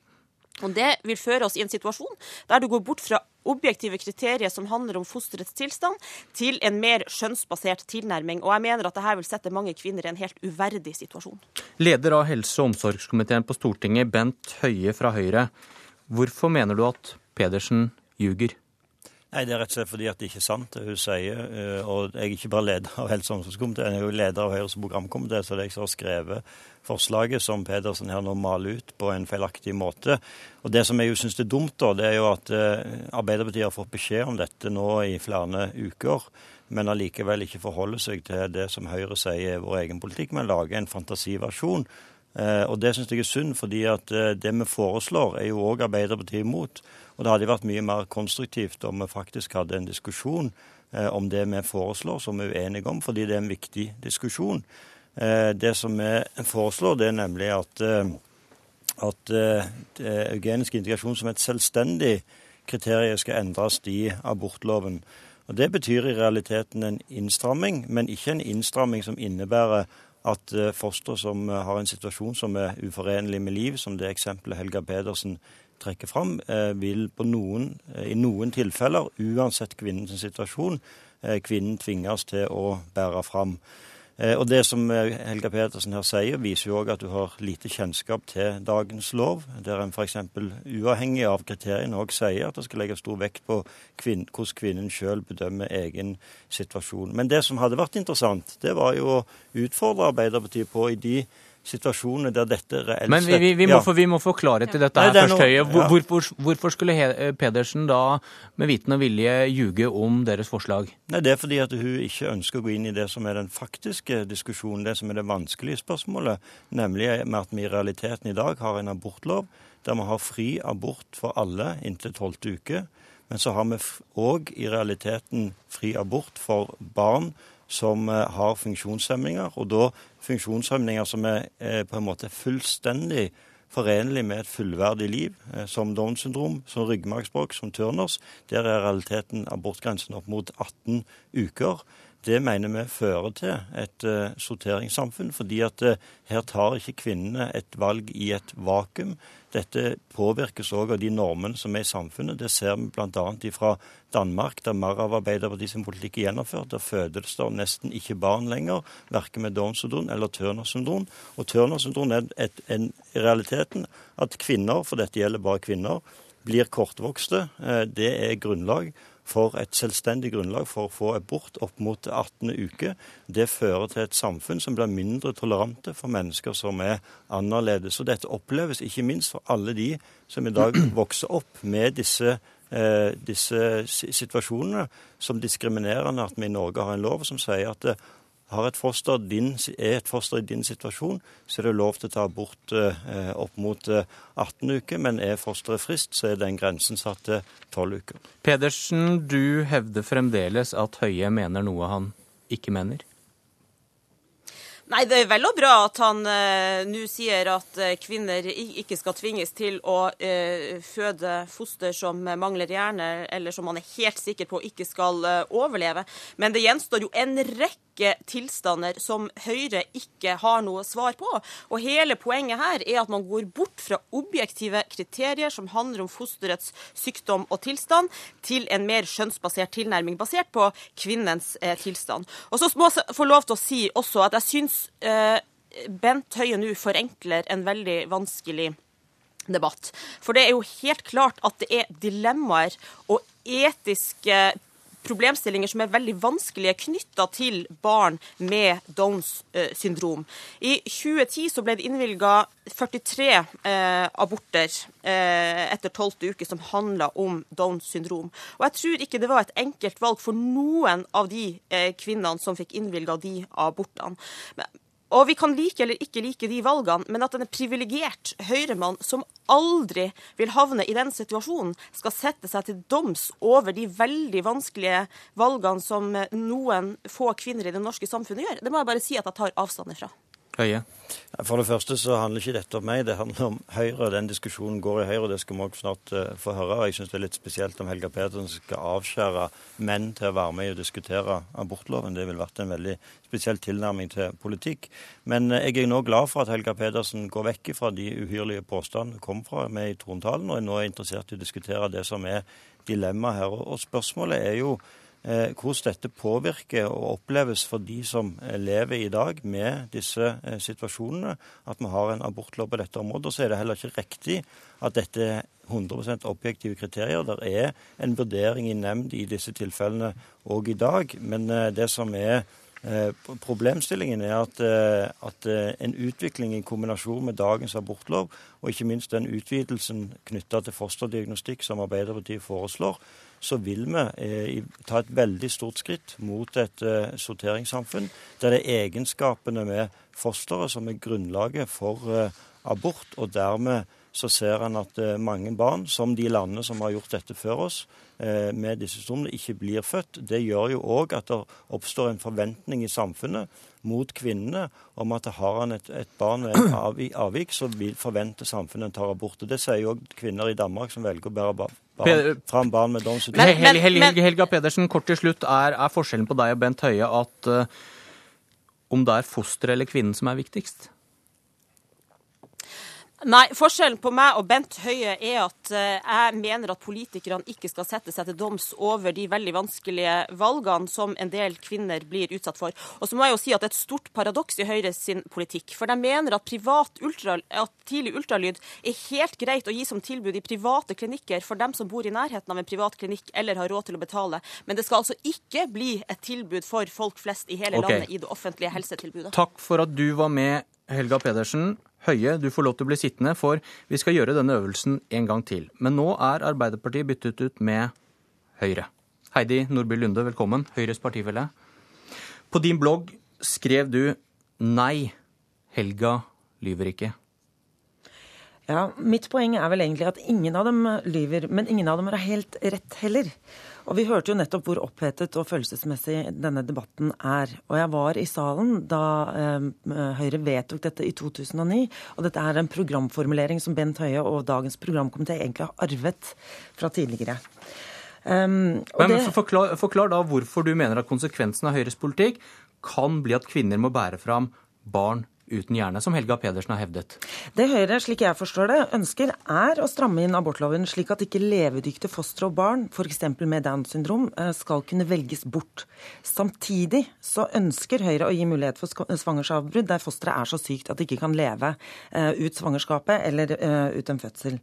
[SPEAKER 65] Og Det vil føre oss i en situasjon der du går bort fra objektive kriterier som handler om fosterets tilstand, til en mer skjønnsbasert tilnærming. Og jeg mener at dette vil sette mange kvinner i en helt uverdig situasjon.
[SPEAKER 64] Leder av helse- og omsorgskomiteen på Stortinget, Bent Høie fra Høyre. Hvorfor mener du at Pedersen ljuger?
[SPEAKER 66] Nei, Det er rett og slett fordi at det ikke er sant, det hun sier. Eh, og jeg er ikke bare leder av helse- og omsorgskomiteen, jeg er jo leder av Høyres programkomité, så det er jeg som har skrevet forslaget som Pedersen her nå maler ut på en feilaktig måte. Og Det som jeg jo syns er dumt, da, det er jo at eh, Arbeiderpartiet har fått beskjed om dette nå i flere uker, men allikevel ikke forholder seg til det som Høyre sier er vår egen politikk, men lager en fantasiversjon. Eh, og Det syns jeg er synd, fordi at det vi foreslår, er jo òg Arbeiderpartiet imot. Og det hadde vært mye mer konstruktivt om vi faktisk hadde en diskusjon eh, om det vi foreslår, som vi er uenige om, fordi det er en viktig diskusjon. Eh, det som vi foreslår, det er nemlig at, eh, at eugenisk integrasjon som et selvstendig kriterium skal endres i abortloven. Og Det betyr i realiteten en innstramming, men ikke en innstramming som innebærer at foster som har en situasjon som er uforenlig med liv, som det eksempelet Helga Pedersen trekker fram, eh, vil noen, eh, i noen tilfeller, uansett kvinnens situasjon, eh, kvinnen tvinges til å bære fram. Og Det som Helga Petersen her sier, viser jo òg at du har lite kjennskap til dagens lov, der en f.eks. uavhengig av kriteriene òg sier at det skal legges stor vekt på kvinn, hvordan kvinnen sjøl bedømmer egen situasjon. Men det som hadde vært interessant, det var jo å utfordre Arbeiderpartiet på i de situasjoner der dette reelt
[SPEAKER 64] Men vi, vi, vi, må, få, vi, må, få, klarhet i dette her Nei, først, Høie. Hvor, hvorfor, hvorfor, skulle Pedersen da med viten og vilje ljuge om deres forslag?
[SPEAKER 66] Nei, Det er fordi at hun ikke ønsker å gå inn i det som er den faktiske diskusjonen, det som er det vanskelige spørsmålet, nemlig med at vi i realiteten i dag har en abortlov der vi har fri abort for alle inntil tolvte uke. Men så har vi òg i realiteten fri abort for barn som eh, har funksjonshemninger, og da funksjonshemninger som er eh, på en måte fullstendig forenlig med et fullverdig liv, eh, som Downs syndrom, som ryggmargsbrokk, som Turners. Der er realiteten abortgrensen opp mot 18 uker. Det mener vi fører til et uh, sorteringssamfunn, fordi at uh, her tar ikke kvinnene et valg i et vakuum. Dette påvirkes òg av de normene som er i samfunnet. Det ser vi bl.a. fra Danmark, der mer av Arbeiderpartiets politikk er gjennomført. Der fødes det nesten ikke barn lenger, verken med Downs syndrom eller Turner syndrom. Og Turner syndrom er et, en, realiteten at kvinner, for dette gjelder bare kvinner, blir kortvokste. Eh, det er grunnlag for et selvstendig grunnlag for å få abort opp mot 18. uke. Det fører til et samfunn som blir mindre tolerante for mennesker som er annerledes. Og dette oppleves ikke minst for alle de som i dag vokser opp med disse, eh, disse situasjonene som diskriminerende at vi i Norge har en lov som sier at eh, har et foster din, er et foster i din situasjon, så er det lov til å ta abort eh, opp mot eh, 18 uker. Men er fosteret frist, så er den grensen satt til 12 uker.
[SPEAKER 64] Pedersen, du hevder fremdeles at Høie mener noe han ikke mener?
[SPEAKER 65] Nei, Det er vel og bra at han eh, nå sier at uh, kvinner ikke skal tvinges til å eh, føde foster som mangler hjerne, eller som man er helt sikker på ikke skal overleve. Men det gjenstår jo en rekke tilstander som Høyre ikke har noe svar på. Og hele poenget her er at man går bort fra objektive kriterier som handler om fosterets sykdom og tilstand, til en mer skjønnsbasert tilnærming basert på kvinnens tilstand. Og så må jeg få lov til å si også at jeg syns Eh, Bent Høie nå forenkler en veldig vanskelig debatt. For det er jo helt klart at det er dilemmaer og etiske problemstillinger som er veldig vanskelige knytta til barn med Downs eh, syndrom. I 2010 så ble det innvilga 43 eh, aborter eh, etter 12. uke som handla om Downs syndrom. Og jeg tror ikke det var et enkelt valg for noen av de eh, kvinnene som fikk innvilga de abortene. Men, og vi kan like eller ikke like de valgene, men at en privilegert høyremann som aldri vil havne i den situasjonen, skal sette seg til doms over de veldig vanskelige valgene som noen få kvinner i det norske samfunnet gjør, det må jeg bare si at jeg tar avstand ifra.
[SPEAKER 64] Høie?
[SPEAKER 66] For det første så handler ikke dette om meg, det handler om Høyre. Den diskusjonen går i Høyre, og det skal vi også snart uh, få høre. Jeg syns det er litt spesielt om Helga Pedersen skal avskjære menn til å være med i å diskutere abortloven. Det ville vært en veldig spesiell tilnærming til politikk. Men uh, jeg er nå glad for at Helga Pedersen går vekk fra de uhyrlige påstandene hun kom fra med i trontalen, og er nå interessert i å diskutere det som er dilemmaet her. Og, spørsmålet er jo Eh, hvordan dette påvirker og oppleves for de som eh, lever i dag med disse eh, situasjonene. At vi har en abortlov på dette området. Så er det heller ikke riktig at dette er 100% objektive kriterier. Det er en vurdering i nemnd i disse tilfellene òg i dag. Men det som er Problemstillingen er at, at, en utvikling i kombinasjon med dagens abortlov, og ikke minst den utvidelsen knytta til fosterdiagnostikk som Arbeiderpartiet foreslår, så vil vi eh, ta et veldig stort skritt mot et eh, sorteringssamfunn der det er egenskapene med fosteret som er grunnlaget for eh, abort. Og dermed så ser en at mange barn, som de landene som har gjort dette før oss, med disse symptomene, ikke blir født. Det gjør jo òg at det oppstår en forventning i samfunnet mot kvinnene om at har han et, et barn med avvik, så vil forvente samfunnet en tar abort. Og Det sier jo òg kvinner i Danmark som velger å bære barn fram barn med Downs syndrom.
[SPEAKER 64] Hel, Hel, Hel, Helga Pedersen, kort til slutt. Er, er, forskjellen på deg og Bent Høie at uh, om det er fosteret eller kvinnen som er viktigst?
[SPEAKER 65] Nei, forskjellen på meg og Bent Høie er at uh, jeg mener at politikerne ikke skal sette seg til doms over de veldig vanskelige valgene som en del kvinner blir utsatt for. Og så må jeg jo si at det er et stort paradoks i Høyres sin politikk. For de mener at, ultra, at tidlig ultralyd er helt greit å gi som tilbud i private klinikker for dem som bor i nærheten av en privat klinikk eller har råd til å betale. Men det skal altså ikke bli et tilbud for folk flest i hele okay. landet i det offentlige helsetilbudet.
[SPEAKER 64] Takk for at du var med Helga Pedersen. Høie, du får lov til å bli sittende, for vi skal gjøre denne øvelsen en gang til. Men nå er Arbeiderpartiet byttet ut med Høyre. Heidi Nordby Lunde, velkommen. Høyres partifelle. På din blogg skrev du 'Nei, Helga lyver ikke'.
[SPEAKER 67] Ja, Mitt poeng er vel egentlig at ingen av dem lyver, men ingen av dem har helt rett heller. Og Vi hørte jo nettopp hvor opphetet og følelsesmessig denne debatten er. Og jeg var i salen da eh, Høyre vedtok dette i 2009. Og dette er en programformulering som Bent Høie og dagens programkomité egentlig har arvet fra tidligere.
[SPEAKER 64] Um, Men det... forklar, forklar, da hvorfor du mener at konsekvensen av Høyres politikk kan bli at kvinner må bære fram barn uten hjerne, som Helga Pedersen har hevdet.
[SPEAKER 67] Det Høyre, slik jeg forstår det, ønsker er å stramme inn abortloven, slik at ikke levedyktige fostre og barn, f.eks. med Downs syndrom, eh, skal kunne velges bort. Samtidig så ønsker Høyre å gi mulighet for svangerskapsavbrudd der fosteret er så sykt at det ikke kan leve eh, ut svangerskapet eller eh, ut en fødsel.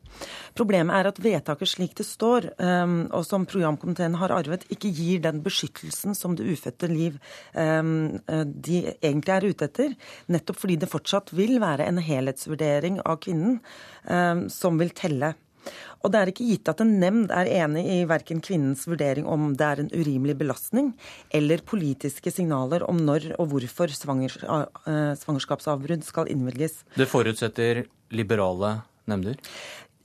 [SPEAKER 67] Problemet er at vedtaket slik det står, og som programkomiteen har arvet, ikke gir den beskyttelsen som det ufødte liv de egentlig er ute etter, nettopp fordi det fortsatt vil være en helhetsvurdering av kvinnen eh, som vil telle. Og det er ikke gitt at en nemnd er enig i verken kvinnens vurdering om det er en urimelig belastning, eller politiske signaler om når og hvorfor svangers, eh, svangerskapsavbrudd skal innvilges.
[SPEAKER 64] Det forutsetter liberale nemnder?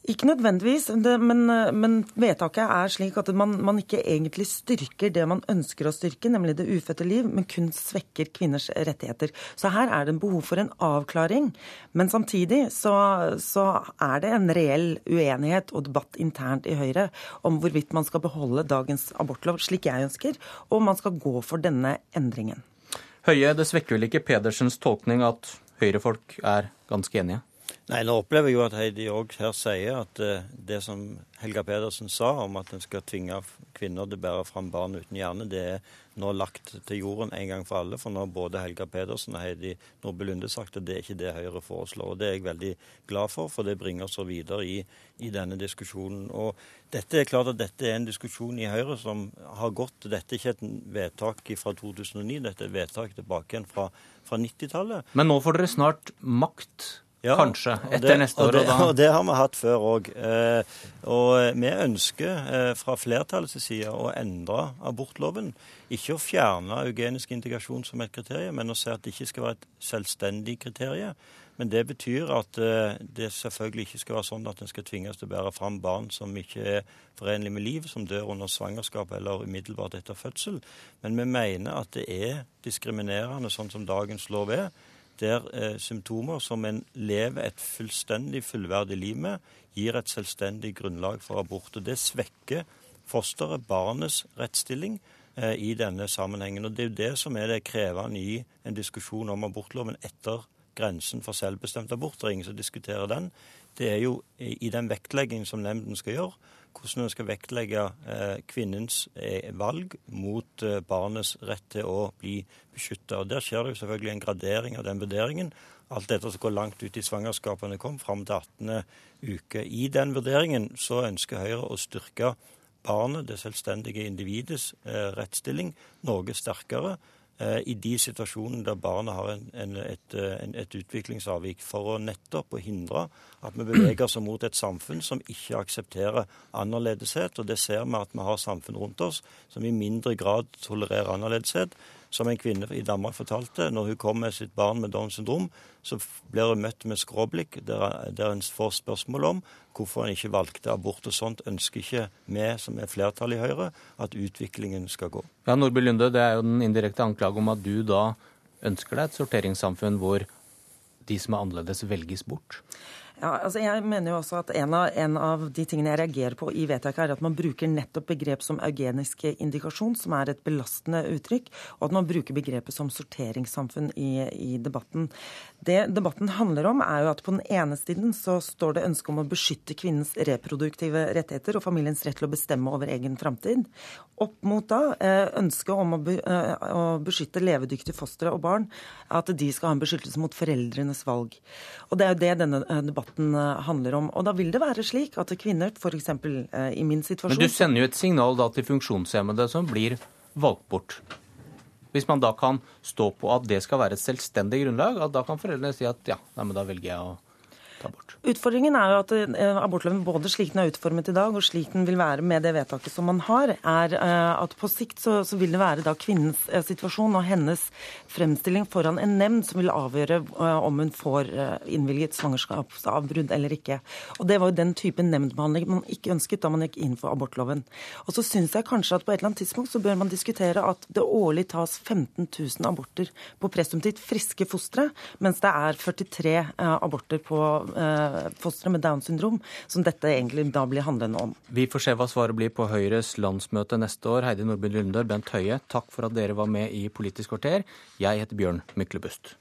[SPEAKER 67] Ikke nødvendigvis, men, men, vedtaket er slik at man, man, ikke egentlig styrker det man ønsker å styrke, nemlig det ufødte liv, men kun svekker kvinners rettigheter. Så her er det en behov for en avklaring. Men samtidig så, så er det en reell uenighet og debatt internt i Høyre om hvorvidt man skal beholde dagens abortlov slik jeg ønsker, og om man skal gå for denne endringen.
[SPEAKER 64] Høie, det svekker vel ikke Pedersens tolkning at Høyre-folk er ganske enige?
[SPEAKER 66] Nei, Nå opplever jeg jo at Heidi òg her sier at uh, det som Helga Pedersen sa om at en skal tvinge kvinner til å bære fram barn uten hjerne, det er nå lagt til jorden en gang for alle. For nå har både Helga Pedersen og Heidi Nordby Lunde sagt at det er ikke det Høyre foreslår. og Det er jeg veldig glad for, for det bringer oss videre i, i denne diskusjonen. Og dette er klart at dette er en diskusjon i Høyre som har gått. Dette er ikke et vedtak fra 2009, dette er et vedtak tilbake igjen fra, fra 90-tallet.
[SPEAKER 64] Men nå får dere snart makt ja, Kanskje. Etter
[SPEAKER 66] det,
[SPEAKER 64] neste år.
[SPEAKER 66] Og det, og, det, har vi hatt før òg. Eh, og vi ønsker eh, fra flertallets side å endre abortloven. Ikke å fjerne eugenisk integrasjon som et kriterium, men å si at det ikke skal være et selvstendig kriterium. Men det betyr at eh, det selvfølgelig ikke skal være sånn at en skal tvinges til å bære fram barn som ikke er forenlig med liv, som dør under svangerskap eller umiddelbart etter fødsel. Men vi mener at det er diskriminerende sånn som dagens lov er der eh, symptomer som en lever et fullstendig fullverdig liv med, gir et selvstendig grunnlag for abort. Og Det svekker fosteret, barnets rettsstilling, eh, i denne sammenhengen. Og Det er jo det som er det krevende i en diskusjon om abortloven etter grensen for selvbestemt abort. Det er ingen som diskuterer den. Det er jo i den vektleggingen som nemnden skal gjøre, hvordan en skal vektlegge eh, kvinnens eh, valg mot eh, barnets rett til å bli beskytta. Der skjer det jo selvfølgelig en gradering av den vurderingen. Alt dette som går langt ut i svangerskapene kom, fram til 18. uke. I den vurderingen så ønsker Høyre å styrke barnet, det selvstendige individets rettsstilling, noe sterkere. Eh, i de situasjonene der barnet har en, en, et, eh, en, et, utviklingsavvik, for å nettopp å hindre at vi beveger oss mot et samfunn som ikke aksepterer annerledeshet. Og det ser vi at vi har samfunn rundt oss som i mindre grad tolererer annerledeshet. Som en kvinne i Danmark fortalte, når hun kom med sitt barn med Downs syndrom, så blir hun møtt med skråblikk, der, der en får spørsmål om hvorfor en ikke valgte abort. Og sånt ønsker ikke vi, som er flertallet i Høyre, at utviklingen skal gå.
[SPEAKER 64] Ja, Nordby Lunde, det er jo den indirekte anklage om at du da ønsker deg et sorteringssamfunn hvor de som er annerledes, velges bort?
[SPEAKER 67] Ja, altså jeg mener jo også at en av, en av, de tingene jeg reagerer på i vedtaket, er at man bruker nettopp begrep som eugenisk indikasjon, som er et belastende uttrykk, og at man bruker begrepet som sorteringssamfunn i, i debatten. Det debatten handler om, er jo at på den ene siden så står det ønske om å beskytte kvinnens reproduktive rettigheter og familiens rett til å bestemme over egen framtid. Opp mot da eh, ønsket om å, eh, å beskytte levedyktige fostre og barn, at de skal ha en beskyttelse mot foreldrenes valg. Og det er jo det denne eh, debatten handler om. Og da vil det være slik at kvinner, f.eks. I min situasjon
[SPEAKER 64] Men du sender jo et signal da til funksjonshemmede som blir valgt bort? Hvis man da kan stå på at det skal være et selvstendig grunnlag, at da kan foreldrene si at ja, nei, men da velger jeg å ta bort.
[SPEAKER 67] Utfordringen er jo at eh, abortloven, både slik den er utformet i dag, og slik den vil være med det vedtaket som man har, er eh, at på sikt så, så vil det være da kvinnens eh, situasjon og hennes fremstilling foran en nemnd som vil avgjøre om hun får innvilget svangerskapsavbrudd eller ikke. Og Det var jo den type nemndbehandling man ikke ønsket da man gikk inn for abortloven. Og så syns jeg kanskje at på et eller annet tidspunkt så bør man diskutere at det årlig tas 15 000 aborter på presumptivt friske fostre, mens det er 43 aborter på Eh, fostre med Downs syndrom, som dette egentlig da blir handlende om.
[SPEAKER 64] Vi får se hva svaret blir på Høyres landsmøte neste år. Heidi Nordby Lunde, Bent Høie, takk for at dere var med i Politisk kvarter. Jeg heter Bjørn Myklebust.